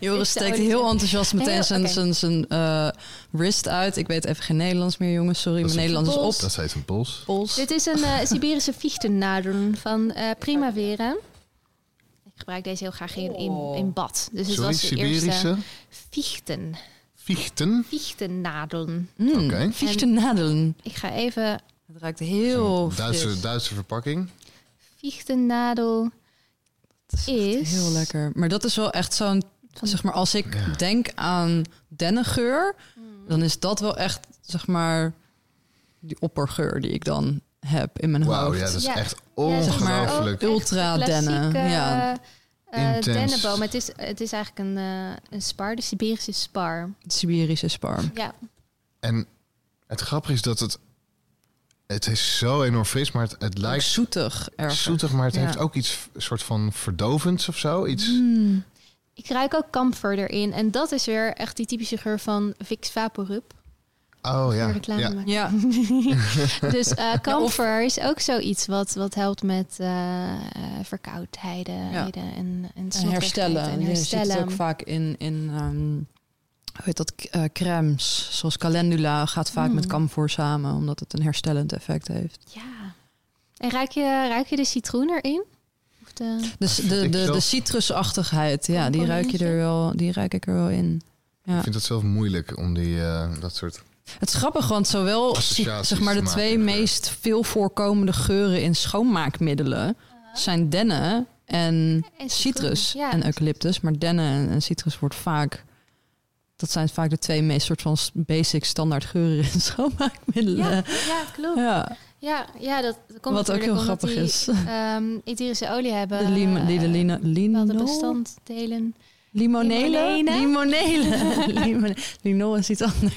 Joris steekt heel enthousiast meteen zijn, zijn, zijn eh, wrist uit. Ik weet even geen Nederlands meer, jongens. Sorry, Dat mijn is Nederlands is op. Dat heet een pols. Pols. Dit is een eh, Siberische fichtennadel van eh, Primavera. Ik gebruik deze heel graag in, in, Oh. in bad. Dus het Sorry, was de eerste Siberische fichten. fichten. Fichtennadelen. Mm, Oké. Fichtennadelen. Ik ga even Het ruikt heel Duitse. Duitse verpakking. fichtennadel is heel lekker. Maar dat is wel echt zo'n... Zeg maar, als ik Ja. denk aan dennengeur... Mm. dan is dat wel echt, zeg maar... die oppergeur die ik dan heb in mijn Wauw, hoofd. ja, dat is Ja. echt Ja, zeg maar, ongelooflijk. Ultra dennen, ja. eh, Intens. dennenboom. Het is, het is eigenlijk een, eh, een spar, de Siberische spar. Siberische spar. Ja, En het grappige is dat het... Het is zo enorm fris, maar het, het Ook lijkt zoetig ergens. zoetig, maar het Ja. heeft ook iets een soort van verdovends of zo. Iets, Mm. ik ruik ook camphor erin. En dat is weer echt die typische geur van Vicks Vaporub. oh ja. Reclame ja. Ja, [LAUGHS] Dus eh camphor is ook zoiets wat, wat helpt met eh, eh, verkoudheden Ja. en, en, herstellen. En Je ziet het herstellen. ook vaak in, in ehm, heet dat, eh, crèmes. Zoals calendula gaat vaak Mm. met camphor samen, omdat het een herstellend effect heeft. Ja. En ruik je, ruik je de citroen erin? Of de... Dus de, de, de zelf- citrusachtigheid, ja, die ruik je er wel, die ruik ik er wel in. Ja. Ik vind het zelf moeilijk om die, eh, dat soort... Het is grappig, want zowel zeg maar, de maken twee geur. meest veel voorkomende geuren in schoonmaakmiddelen zijn dennen en En citrus ja. en eucalyptus. Maar dennen en, en citrus wordt vaak, dat zijn vaak de twee meest soort van basic standaard geuren in [LAUGHS] schoonmaakmiddelen. Ja, ja, klopt. Ja, Ja, ja dat, komt wat ook heel grappig is. die, ehm, etherische olie hebben. De, lim, die de eh, lino, [LAUGHS] lino, bestanddelen. limonele? Limonene? Limonele. Limonele. Linol is iets anders.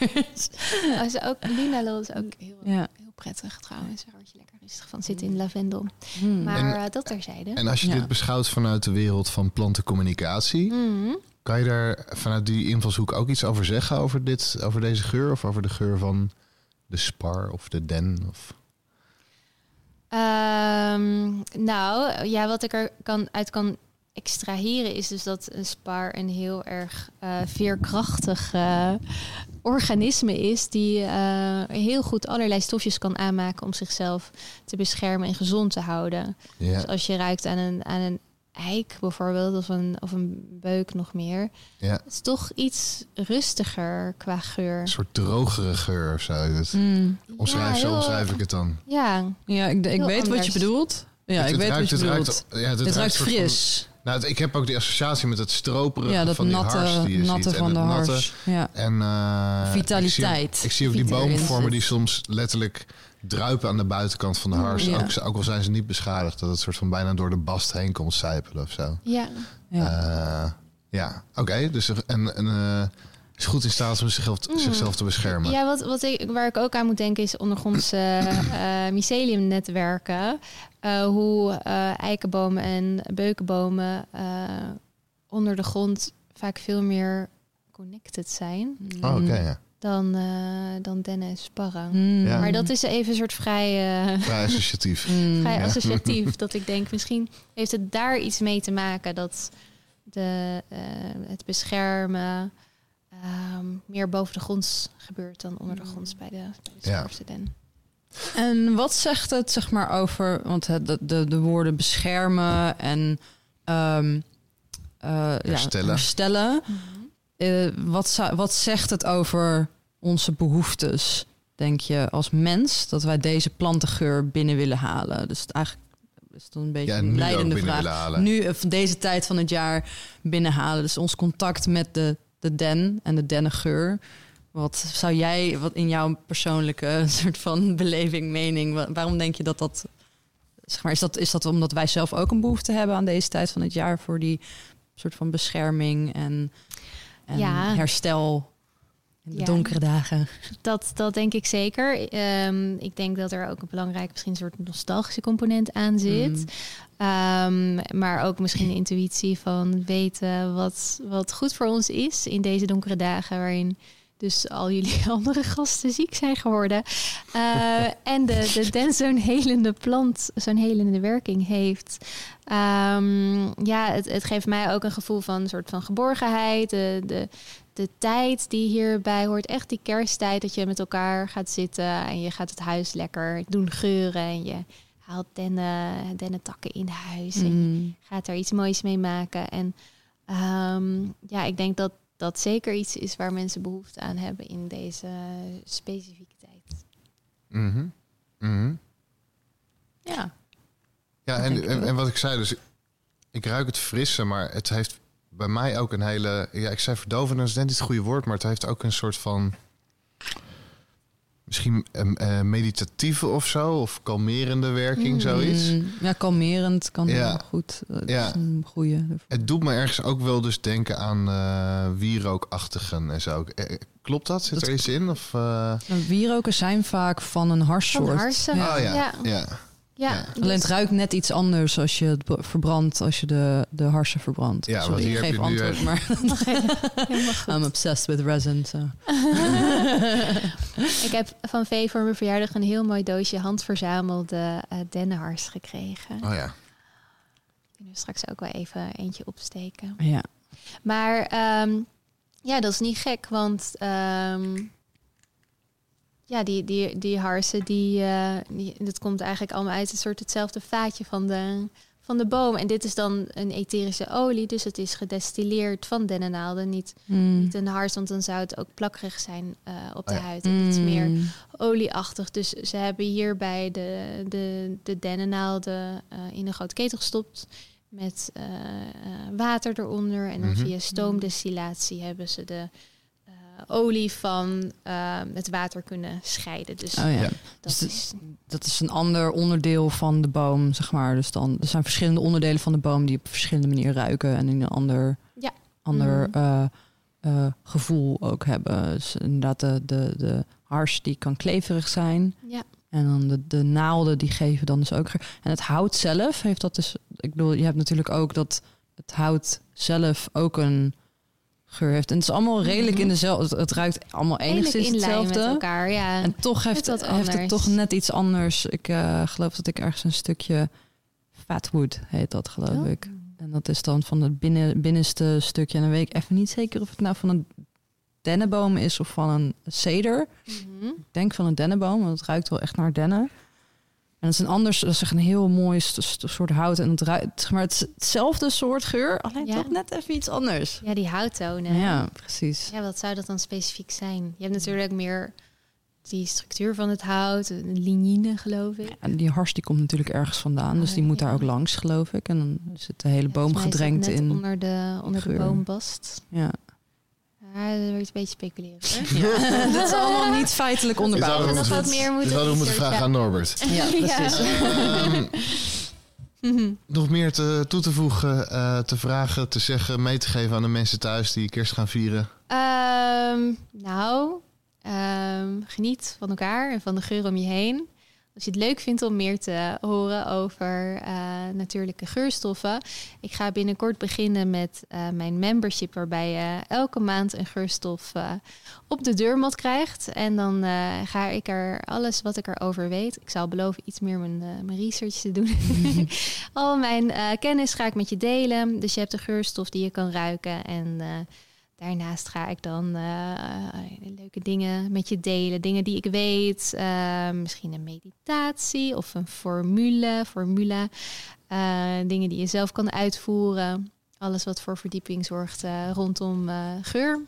Oh, is ook, linalool is ook heel, Ja. heel prettig trouwens. Daar word je lekker rustig van zitten in lavendel. Hmm. Maar En- eh, dat terzijde. En als je Ja. dit beschouwt vanuit de wereld van plantencommunicatie... Mhm. Kan je daar vanuit die invalshoek ook iets over zeggen over, dit, over deze geur? Of over de geur van de spar of de den? Of... Ehm, nou, ja, wat ik er kan, uit kan extraheren is dus dat een spar een heel erg eh, veerkrachtig eh, organisme is die eh, heel goed allerlei stofjes kan aanmaken om zichzelf te beschermen en gezond te houden. Ja. Dus als je ruikt aan een, aan een eik bijvoorbeeld of een, of een beuk nog meer, ja. het is toch iets rustiger qua geur. Een soort drogere geur of zo. Dat, Mm. omschrijf, zo heel- omschrijf ik het dan. Ja, Ja, ik, ik weet wat je bedoelt. Ja, Het- ik het weet ruikt- wat je het ruikt- bedoelt. ja, het, Het ruikt van- fris. nou, ik heb ook die associatie met het stroperige Ja, dat van die natte, hars die je natte ziet. En van de het natte- hars. Ja. En, eh, Vitaliteit. Ik zie, ik zie ook die boomvormen die soms letterlijk druipen aan de buitenkant van de hars. Ja. Ook, ook al zijn ze niet beschadigd, dat het soort van bijna door de bast heen komt sijpelen of zo. ja. Ja. Ja, ja oké. dus en, en eh, is goed in staat om zichzelf, Mm. zichzelf te beschermen. Ja, wat, wat ik, waar ik ook aan moet denken is ondergrondse [CLEARS THROAT] eh myceliumnetwerken. Eh, hoe eh, eikenbomen en beukenbomen eh, onder de grond vaak veel meer connected zijn Oh, oké, ja. Dan, eh, dan dennen en sparren. Mm. Ja. Maar dat is even een soort vrij, eh, Vrij associatief. Mm. [LAUGHS] vrij Ja. associatief. [LAUGHS] dat ik denk, misschien heeft het daar iets mee te maken dat de, eh, het beschermen ehm, meer boven de grond gebeurt dan onder de grond bij de, bij de Ja. den. En wat zegt het zeg maar over, want het- de, de, de woorden beschermen en ehm, eh, Herstellen. Ja, herstellen. Eh, wat, wat zegt het over onze behoeftes, denk je, als mens, dat wij deze plantengeur binnen willen halen? Dus het eigenlijk is het dan een beetje Ja, een leidende vraag. Nu, eh, van deze tijd van het jaar binnenhalen. Dus ons contact met de, de den en de dennengeur. Wat zou jij, wat in jouw persoonlijke [LAUGHS] soort van beleving, mening, wa- waarom denk je dat dat, zeg maar, is dat, is dat omdat wij zelf ook een behoefte hebben aan deze tijd van het jaar voor die soort van bescherming en, en Ja. herstel in de Ja. donkere dagen? Dat, dat denk ik zeker. Ehm, ik denk dat er ook een belangrijk, misschien een soort nostalgische component aan zit. Mm. Ehm, maar ook misschien de intuïtie van weten wat, wat goed voor ons is in deze donkere dagen waarin dus al jullie [LAUGHS] andere gasten ziek zijn geworden. Eh, en de, de den zo'n helende plant, zo'n helende werking heeft. Ehm, ja, het, het geeft mij ook een gevoel van een soort van geborgenheid. De, de, de tijd die hierbij hoort. Echt die kersttijd dat je met elkaar gaat zitten en je gaat het huis lekker doen geuren. En je haalt dennen, dennentakken in huis. En Mm. gaat er iets moois mee maken. En ehm, ja, ik denk dat dat zeker iets is waar mensen behoefte aan hebben in deze specifieke tijd. Mhm. Mhm. Ja. Ja, en, en, wat ik zei, dus ik ruik het frisse, maar het heeft bij mij ook een hele. Ja, ik zei verdovend, dat is net niet het goede woord, maar het heeft ook een soort van. Misschien eh, eh, meditatieve of zo, of kalmerende werking, Mm. zoiets. Ja, kalmerend kan Ja. heel goed. Eh, Dat Ja. is een goede. Het doet me ergens ook wel dus denken aan eh wierookachtigen en zo. Klopt dat? Zit Dat- er iets in? Of, Wieroken zijn vaak van een harssoort. Van harsen. Ja. Oh ja, Ja. Ja. Alleen het ruikt net iets anders als je het verbrandt, als je de, de harsen verbrandt. Ja, Sorry, ik heb geef je nu antwoord, echt- maar. [LAUGHS] [LAUGHS] I'm obsessed with resin. So. [LAUGHS] Ik heb van Vee voor mijn verjaardag een heel mooi doosje handverzamelde eh dennenhars gekregen. Oh ja. Kunnen we straks ook wel even eentje opsteken. Ja. Maar ehm, ja, dat is niet gek, want ehm, ja, die, die, die harsen, die, eh, die, dat komt eigenlijk allemaal uit het soort hetzelfde vaatje van de, van de boom. En dit is dan een etherische olie, dus het is gedestilleerd van dennennaalden. Niet, Mm. niet een hars, want dan zou het ook plakkerig zijn eh, op de Oh ja. huid. En iets meer Mm. olieachtig. Dus ze hebben hierbij de, de, de dennennaalden eh, in een grote ketel gestopt. Met eh, eh, water eronder. En dan Mhm. via stoomdestillatie hebben ze de olie van eh, het water kunnen scheiden. Dus Oh ja. Ja. dat dus is. Dat is een ander onderdeel van de boom, zeg maar. Dus dan, er zijn verschillende onderdelen van de boom die op verschillende manieren ruiken en in een ander, Ja. ander Mhm. eh, eh, gevoel ook hebben. Dus inderdaad, de, de, de hars die kan kleverig zijn. Ja. En dan de, de naalden die geven dan dus ook. En het hout zelf heeft dat dus. Ik bedoel, je hebt natuurlijk ook dat het hout zelf ook een geur heeft. En het is allemaal redelijk Mhm. in dezelfde. Het, het ruikt allemaal enigszins in lijn met hetzelfde. elkaar, ja. En toch heeft, wat heeft het toch net iets anders. Ik eh, geloof dat ik ergens een stukje fatwood heet dat, geloof Oh. ik. En dat is dan van het binnen, binnenste stukje. En dan weet ik even niet zeker of het nou van een dennenboom is of van een ceder. Mhm. Ik denk van een dennenboom, want het ruikt wel echt naar dennen. En het is een anders, dat is echt een heel mooi soort hout. En het ruikt, maar, het hetzelfde soort geur, alleen Ja. toch net even iets anders. Ja, die houttonen. Ja, precies. Ja, wat zou dat dan specifiek zijn? Je hebt natuurlijk meer die structuur van het hout, een lignine geloof ik. En die hars die komt natuurlijk ergens vandaan, dus die Oh, moet daar ja. ook langs, geloof ik. En dan het de hele Ja, boom gedrenkt in. onder de, onder de boombast. Ja. Ja, dat wordt een beetje speculeren. [LAUGHS] dat is allemaal niet feitelijk onderbouwd. hadden we nog meer moeten we moeten vragen aan Norbert. Ja, [LAUGHS] precies. [LAUGHS] Nog meer te, toe te voegen, eh, te vragen, te zeggen, mee te geven aan de mensen thuis die kerst gaan vieren? Ehm, nou, ehm, geniet van elkaar en van de geur om je heen. Als je het leuk vindt om meer te horen over eh, natuurlijke geurstoffen. Ik ga binnenkort beginnen met eh, mijn membership, waarbij je elke maand een geurstof eh, op de deurmat krijgt. En dan ga ik er alles wat ik erover weet. Ik zal beloven iets meer mijn, mijn research te doen. [LAUGHS] Al mijn kennis ga ik met je delen. Dus je hebt de geurstof die je kan ruiken. En daarnaast ga ik dan eh, leuke dingen met je delen. Dingen die ik weet. Eh, misschien een meditatie of een formule. formula. Eh, dingen die je zelf kan uitvoeren. Alles wat voor verdieping zorgt eh, rondom eh, geur.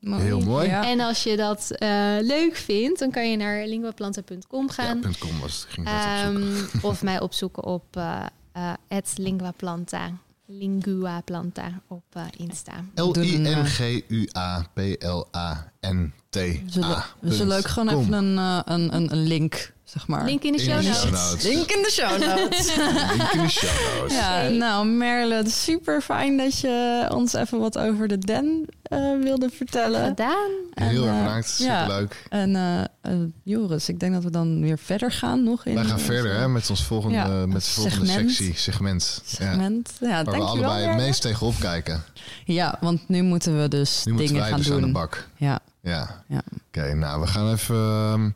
Heel mooi. Ja. En als je dat eh, leuk vindt, dan kan je naar linguaplanta.com gaan. Ja, .com was het. Ging dat. Ehm, [LAUGHS] of mij opzoeken op eh @linguaplanta. Lingua Planta op eh, Insta. L-I-N-G-U-A-P-L-A-N-T. We zullen, we zullen ook gewoon even een, eh, een, een, een link, zeg maar. Link in de show notes. Link in de show notes. [LAUGHS] Link in de show notes. ja, nou Merle, super fijn dat je ons even wat over de den eh, wilde vertellen. Gedaan. Heel En, erg eh, bedankt. ja. Superleuk. En eh, eh, Joris, ik denk dat we dan weer verder gaan nog in Wij gaan verder hè, met ons volgende, Ja, met de volgende segment. sectie, segment. Ja. segment. Ja, Waar we allebei het meest tegenop kijken. Ja, want nu moeten we dus Nu moeten dingen wij gaan dus doen. aan de bak. Ja, Ja. ja. Oké, nou, we gaan even... ehm,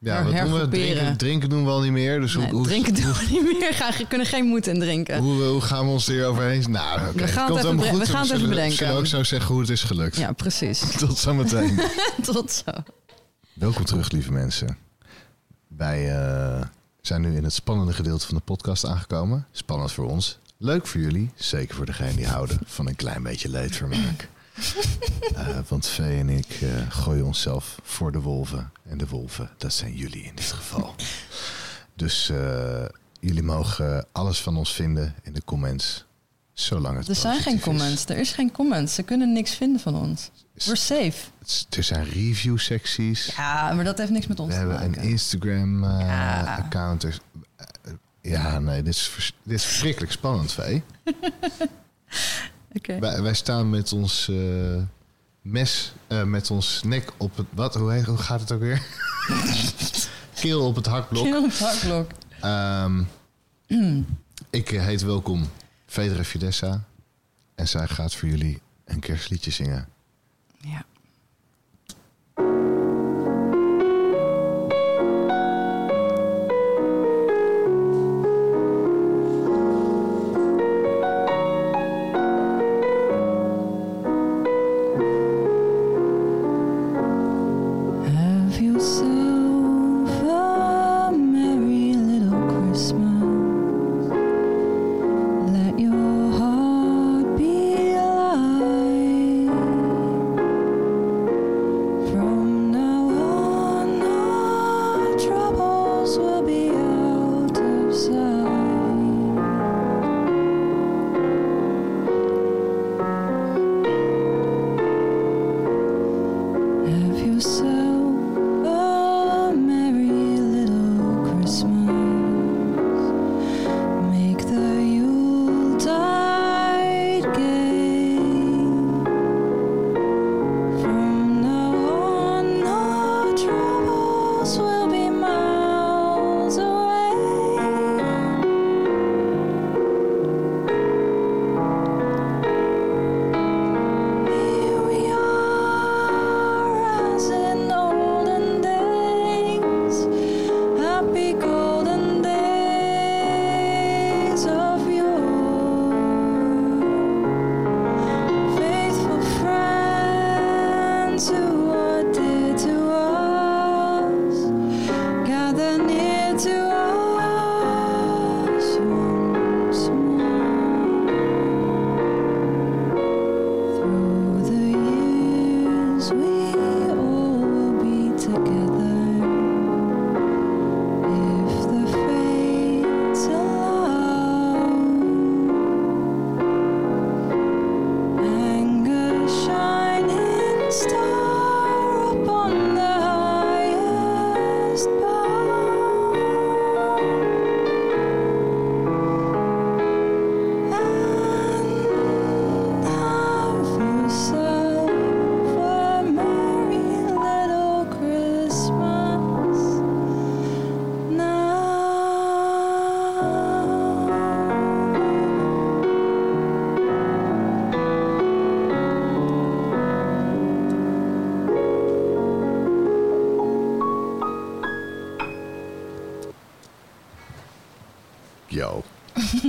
ja, wat doen we? Drinken, drinken doen we al niet meer. Dus Nee, hoe, hoe, drinken doen we niet meer. Gaan, we kunnen geen moed in drinken. hoe, hoe gaan we ons hier overheen? Nou, oké. We gaan het Komt even we gaan het even bedenken. zullen ook zo zeggen hoe het is gelukt. Ja, precies. [LAUGHS] Tot zometeen. [LAUGHS] Tot zo. Welkom terug, lieve mensen. Wij eh, zijn nu in het spannende gedeelte van de podcast aangekomen. Spannend voor ons. Leuk voor jullie. Zeker voor degenen die houden van een klein beetje leedvermaak. [LAUGHS] Eh, want Vee en ik eh, gooien onszelf voor de wolven. En de wolven, dat zijn jullie in dit geval. [LAUGHS] Dus eh, jullie mogen alles van ons vinden in de comments. Zolang het Er zijn geen is. comments. Er is geen comments. Ze kunnen niks vinden van ons. We're safe. Er zijn review secties. Ja, maar dat heeft niks met ons We te hebben een maken. Instagram eh, Ja. account. Dus, eh, ja, nee, dit is, dit is verschrikkelijk spannend, Vee. [LAUGHS] Wij, wij staan met ons eh, mes, eh, met ons nek op het... Wat? Hoe, heet, hoe gaat het ook weer? [LAUGHS] Keel op het hakblok. Heel op het hakblok. Ehm, [CLEARS THROAT] ik heet welkom Fedra Fidessa. En zij gaat voor jullie een kerstliedje zingen. Ja.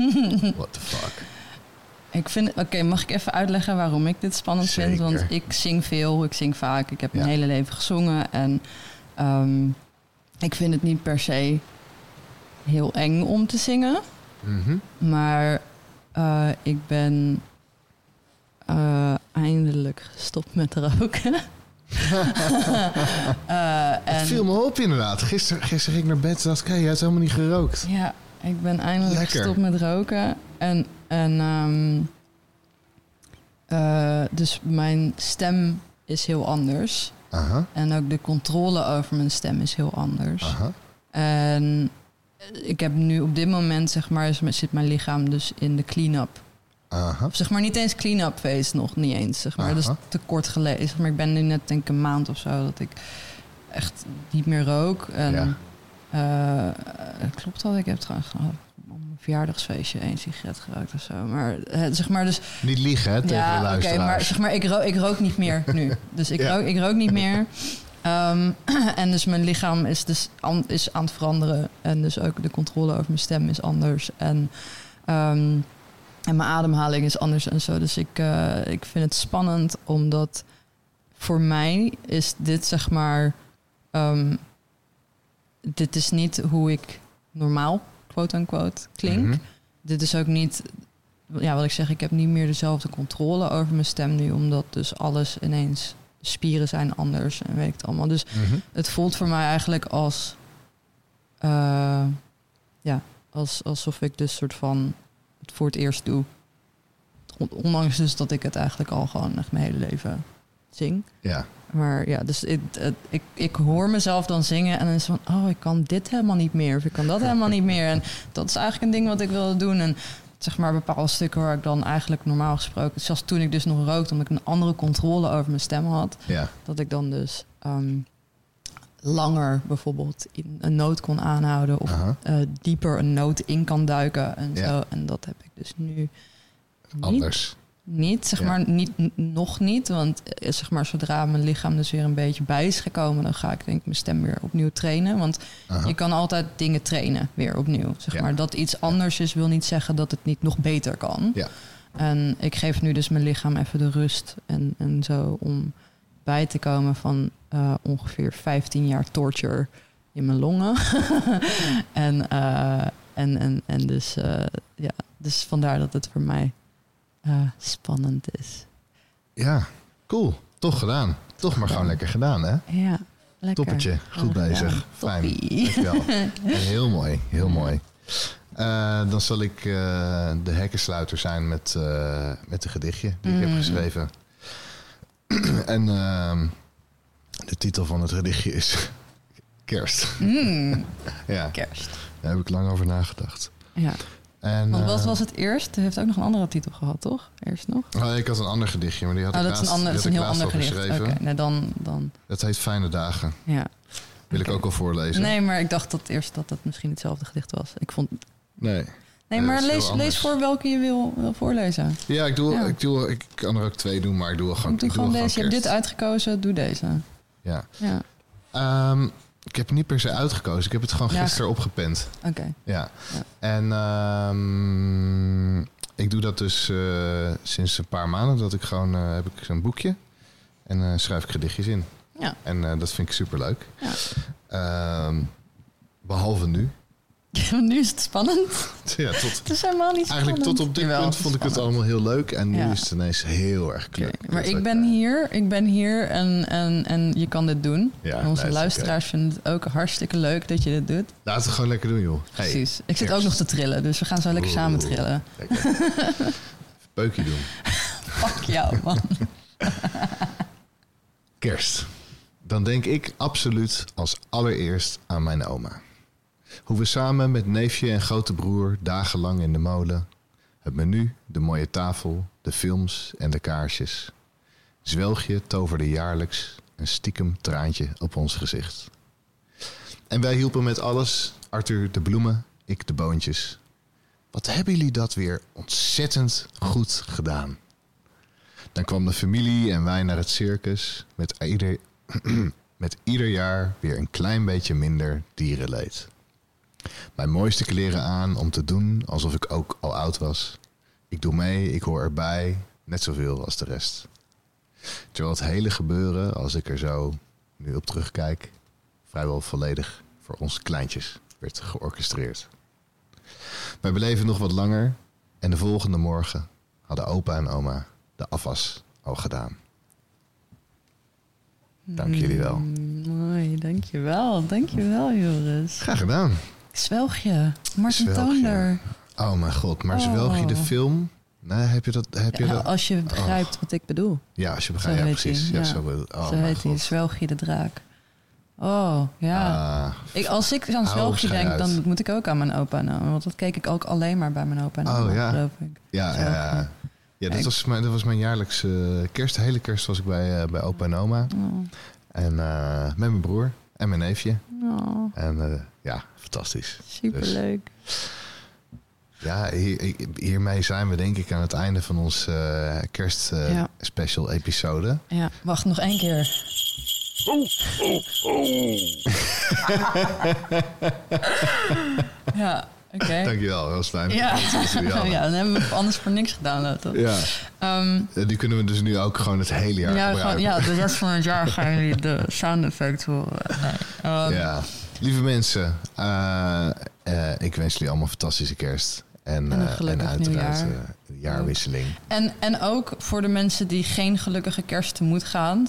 [LAUGHS] What the fuck. Ik vind, oké, mag ik even uitleggen waarom ik dit spannend vind? Want ik zing veel, ik zing vaak, ik heb Ja. mijn hele leven gezongen en ehm, ik vind het niet per se heel eng om te zingen, Mhm. maar eh, ik ben eh, eindelijk gestopt met roken. [LAUGHS] Eh, Het en viel me op inderdaad. Gisteren, gisteren ging ik naar bed en dacht ik, hey, je hebt helemaal niet gerookt. ja, ik ben eindelijk Lekker. gestopt met roken en en ehm, eh, dus mijn stem is heel anders. Aha, En ook de controle over mijn stem is heel anders. aha. En ik heb nu op dit moment, zeg maar, zit mijn lichaam dus in de clean-up. Aha. Of zeg maar niet eens clean-up phase, nog niet eens. Zeg maar. Dat is te kort geleden. Zeg maar ik ben nu net denk ik een maand of zo dat ik echt niet meer rook. En eh, klopt dat? Ik heb trouwens gewoon op mijn verjaardagsfeestje één sigaret gerookt of zo. Maar eh, zeg maar dus Niet liegen, hè, tegen de ja, oké, luisteraars. maar zeg maar, ik rook, ik rook niet meer nu. Dus ik, Ja. rook, ik rook niet meer. Ehm, [CLEARS THROAT] en dus mijn lichaam is, dus aan, is aan het veranderen. En dus ook de controle over mijn stem is anders. En, ehm, en mijn ademhaling is anders en zo. Dus ik, eh, ik vind het spannend, omdat voor mij is dit zeg maar... ehm, dit is niet hoe ik normaal, quote-unquote, klink Mhm. dit is ook niet, ja, wat ik zeg, ik heb niet meer dezelfde controle over mijn stem nu, omdat dus alles ineens, spieren zijn anders en weet ik het allemaal. Dus Mhm. het voelt voor mij eigenlijk als, eh, ja, als, alsof ik dus soort van het voor het eerst doe. On- Ondanks dus dat ik het eigenlijk al gewoon echt mijn hele leven zing. Ja, Maar ja, dus het- ik, ik hoor mezelf dan zingen en dan is van, oh, ik kan dit helemaal niet meer. Of ik kan dat helemaal niet meer. En dat is eigenlijk een ding wat ik wilde doen. En zeg maar bepaalde stukken waar ik dan eigenlijk normaal gesproken, zelfs toen ik dus nog rookte, omdat ik een andere controle over mijn stem had, ja. dat ik dan dus ehm, langer bijvoorbeeld in een noot kon aanhouden of eh, dieper een noot in kan duiken en Ja. zo. En dat heb ik dus nu niet Anders. Niet, zeg Ja. maar, niet, nog niet. Want eh, zeg maar, zodra mijn lichaam dus weer een beetje bij is gekomen, dan ga ik denk ik mijn stem weer opnieuw trainen. Want Aha. je kan altijd dingen trainen weer opnieuw. Zeg Ja. maar. Dat iets anders is, wil niet zeggen dat het niet nog beter kan. Ja. En ik geef nu dus mijn lichaam even de rust en, en zo om bij te komen van eh, ongeveer 15 jaar torture in mijn longen. [LAUGHS] en, eh, en, en, en dus, ja, dus vandaar dat het voor mij eh, spannend is. Ja, cool. Toch gedaan. Toch maar gewoon lekker gedaan, hè? Ja, lekker. Toppertje. Goed bezig. Fijn. Dankjewel. [LAUGHS] Heel mooi. Heel mooi. Eh, dan zal ik eh, de hekkensluiter zijn met, eh, met een gedichtje die ik heb Mm. geschreven. [CLEARS THROAT] en ehm, de titel van het gedichtje is [LAUGHS] Kerst. Mm, [LAUGHS] ja, kerst. daar heb ik lang over nagedacht. Ja. En, Want wat eh, was het eerst? Het heeft ook nog een andere titel gehad, toch? Eerst nog? oh, ik had een ander gedichtje, maar die had Oh, ik dat is een, ander, dat is een heel ander gedicht. Oké, nee, dan, dan... Dat heet Fijne Dagen. Ja. Wil ik ook al voorlezen? Nee, maar ik dacht dat eerst dat het misschien hetzelfde gedicht was. Ik vond... Nee. Nee, maar dat lees, lees voor welke je wil, wil voorlezen. Ja, ik, doe, Ja. Ik, doe, ik kan er ook twee doen, maar ik doe gewoon, doe ik gewoon doe deze. Je hebt dit uitgekozen, doe deze. Ja. Ja, Ehm, ik heb het niet per se uitgekozen. Ik heb het gewoon Ja. gisteren opgepend. oké. Ja. Ja. En ehm, ik doe dat dus eh, sinds een paar maanden. Dat ik gewoon eh, heb ik zo'n boekje en eh, schrijf ik gedichtjes in. Ja. En dat vind ik super leuk. Ja. behalve nu. [LAUGHS] nu is het spannend. ja, tot, Het is helemaal niet spannend. eigenlijk tot op dit Jawel, punt vond ik het allemaal heel leuk. En nu Ja. is het ineens heel erg kleur. Maar ik ben hier, ik ben hier en, en, en je kan dit doen. Ja, en onze nee, luisteraars vinden het ook hartstikke leuk dat je dit doet. Laten we het gewoon lekker doen, joh. Hey, Precies. Ik zit kerst. ook nog te trillen, dus we gaan zo lekker samen Oeh. trillen. Lekker. [LAUGHS] Peukje doen. Fuck jou, man. Kerst. Dan denk ik absoluut als allereerst aan mijn oma. Hoe we samen met neefje en grote broer dagenlang in de molen. Het menu, de mooie tafel, de films en de kaarsjes. Zwelgje toverde jaarlijks een stiekem traantje op ons gezicht. En wij hielpen met alles. Arthur de bloemen, ik de boontjes. Wat hebben jullie dat weer ontzettend goed gedaan. Dan kwam de familie en wij naar het circus met ieder, [CLEARS THROAT] met ieder jaar weer een klein beetje minder dierenleed. Mijn mooiste kleren aan om te doen alsof ik ook al oud was. Ik doe mee, ik hoor erbij, net zoveel als de rest. Terwijl het hele gebeuren, als ik er zo nu op terugkijk, vrijwel volledig voor ons kleintjes werd georchestreerd. Wij beleven nog wat langer en de volgende morgen hadden opa en oma de afwas al gedaan. Dank jullie wel. Mm, mooi, dankjewel. Dankjewel, Joris. Graag gedaan. Zwelg je. Martin Zwelg je. Toonder. Oh mijn god, maar zwelg je de Oh. film? Nee, heb je dat? Heb je dat? als je begrijpt wat ik bedoel. Ja, als je begrijpt. Ja, precies. Ja, ja. zo oh Zo heet hij. god. Zwelg je de draak. Oh, ja. Ah, Ik, als ik aan zwelgje denk, uit. dan moet ik ook aan mijn opa en oma. Want dat keek ik ook alleen maar bij mijn opa en oma, Oh, ja. geloof ik. ja, ja, ja. ja dat, was mijn, dat was mijn jaarlijkse kerst. De hele kerst was ik bij, eh, bij opa en oma. Oh, En eh, met mijn broer en mijn neefje. oh, En eh, ja, fantastisch. superleuk. Ja, hier, hiermee zijn we denk ik aan het einde van ons eh kerst eh, Ja. special episode. Ja, wacht nog één keer. ja, oké. Dankjewel, dat was fijn. Ja. Dat ja, dan hebben we anders voor niks gedaan, toch? ja. Ehm, En die kunnen we dus nu ook gewoon het hele jaar ja, gebruiken. gewoon, ja, de rest van het jaar gaan jullie de sound effect horen. Nee. Ehm, Ja. Lieve mensen, eh, eh, ik wens jullie allemaal een fantastische kerst. En, En een eh, uiteraard een jaarwisseling. En, en ook voor de mensen die geen gelukkige kerst tegemoet gaan.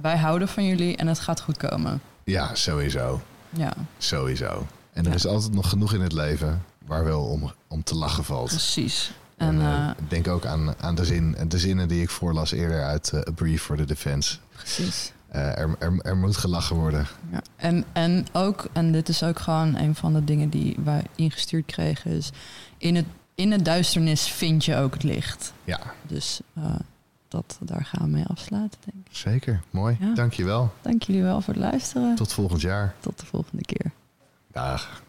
wij houden van jullie en het gaat goed komen. Ja, sowieso. Ja, Sowieso. En er Ja. is altijd nog genoeg in het leven waar wel om, om te lachen valt. precies. En, En, denk ook aan, aan de, zin, de zinnen die ik voorlas eerder uit A Brief for the Defense. precies. Eh, er, er, er moet gelachen worden. Ja. En, en ook, en dit is ook gewoon een van de dingen die wij ingestuurd kregen, is in het, in het duisternis vind je ook het licht. Ja, Dus eh, dat, daar gaan we mee afsluiten, denk ik. zeker. Mooi. Ja. Dankjewel. Dank jullie wel voor het luisteren. Tot volgend jaar. Tot de volgende keer. Dag.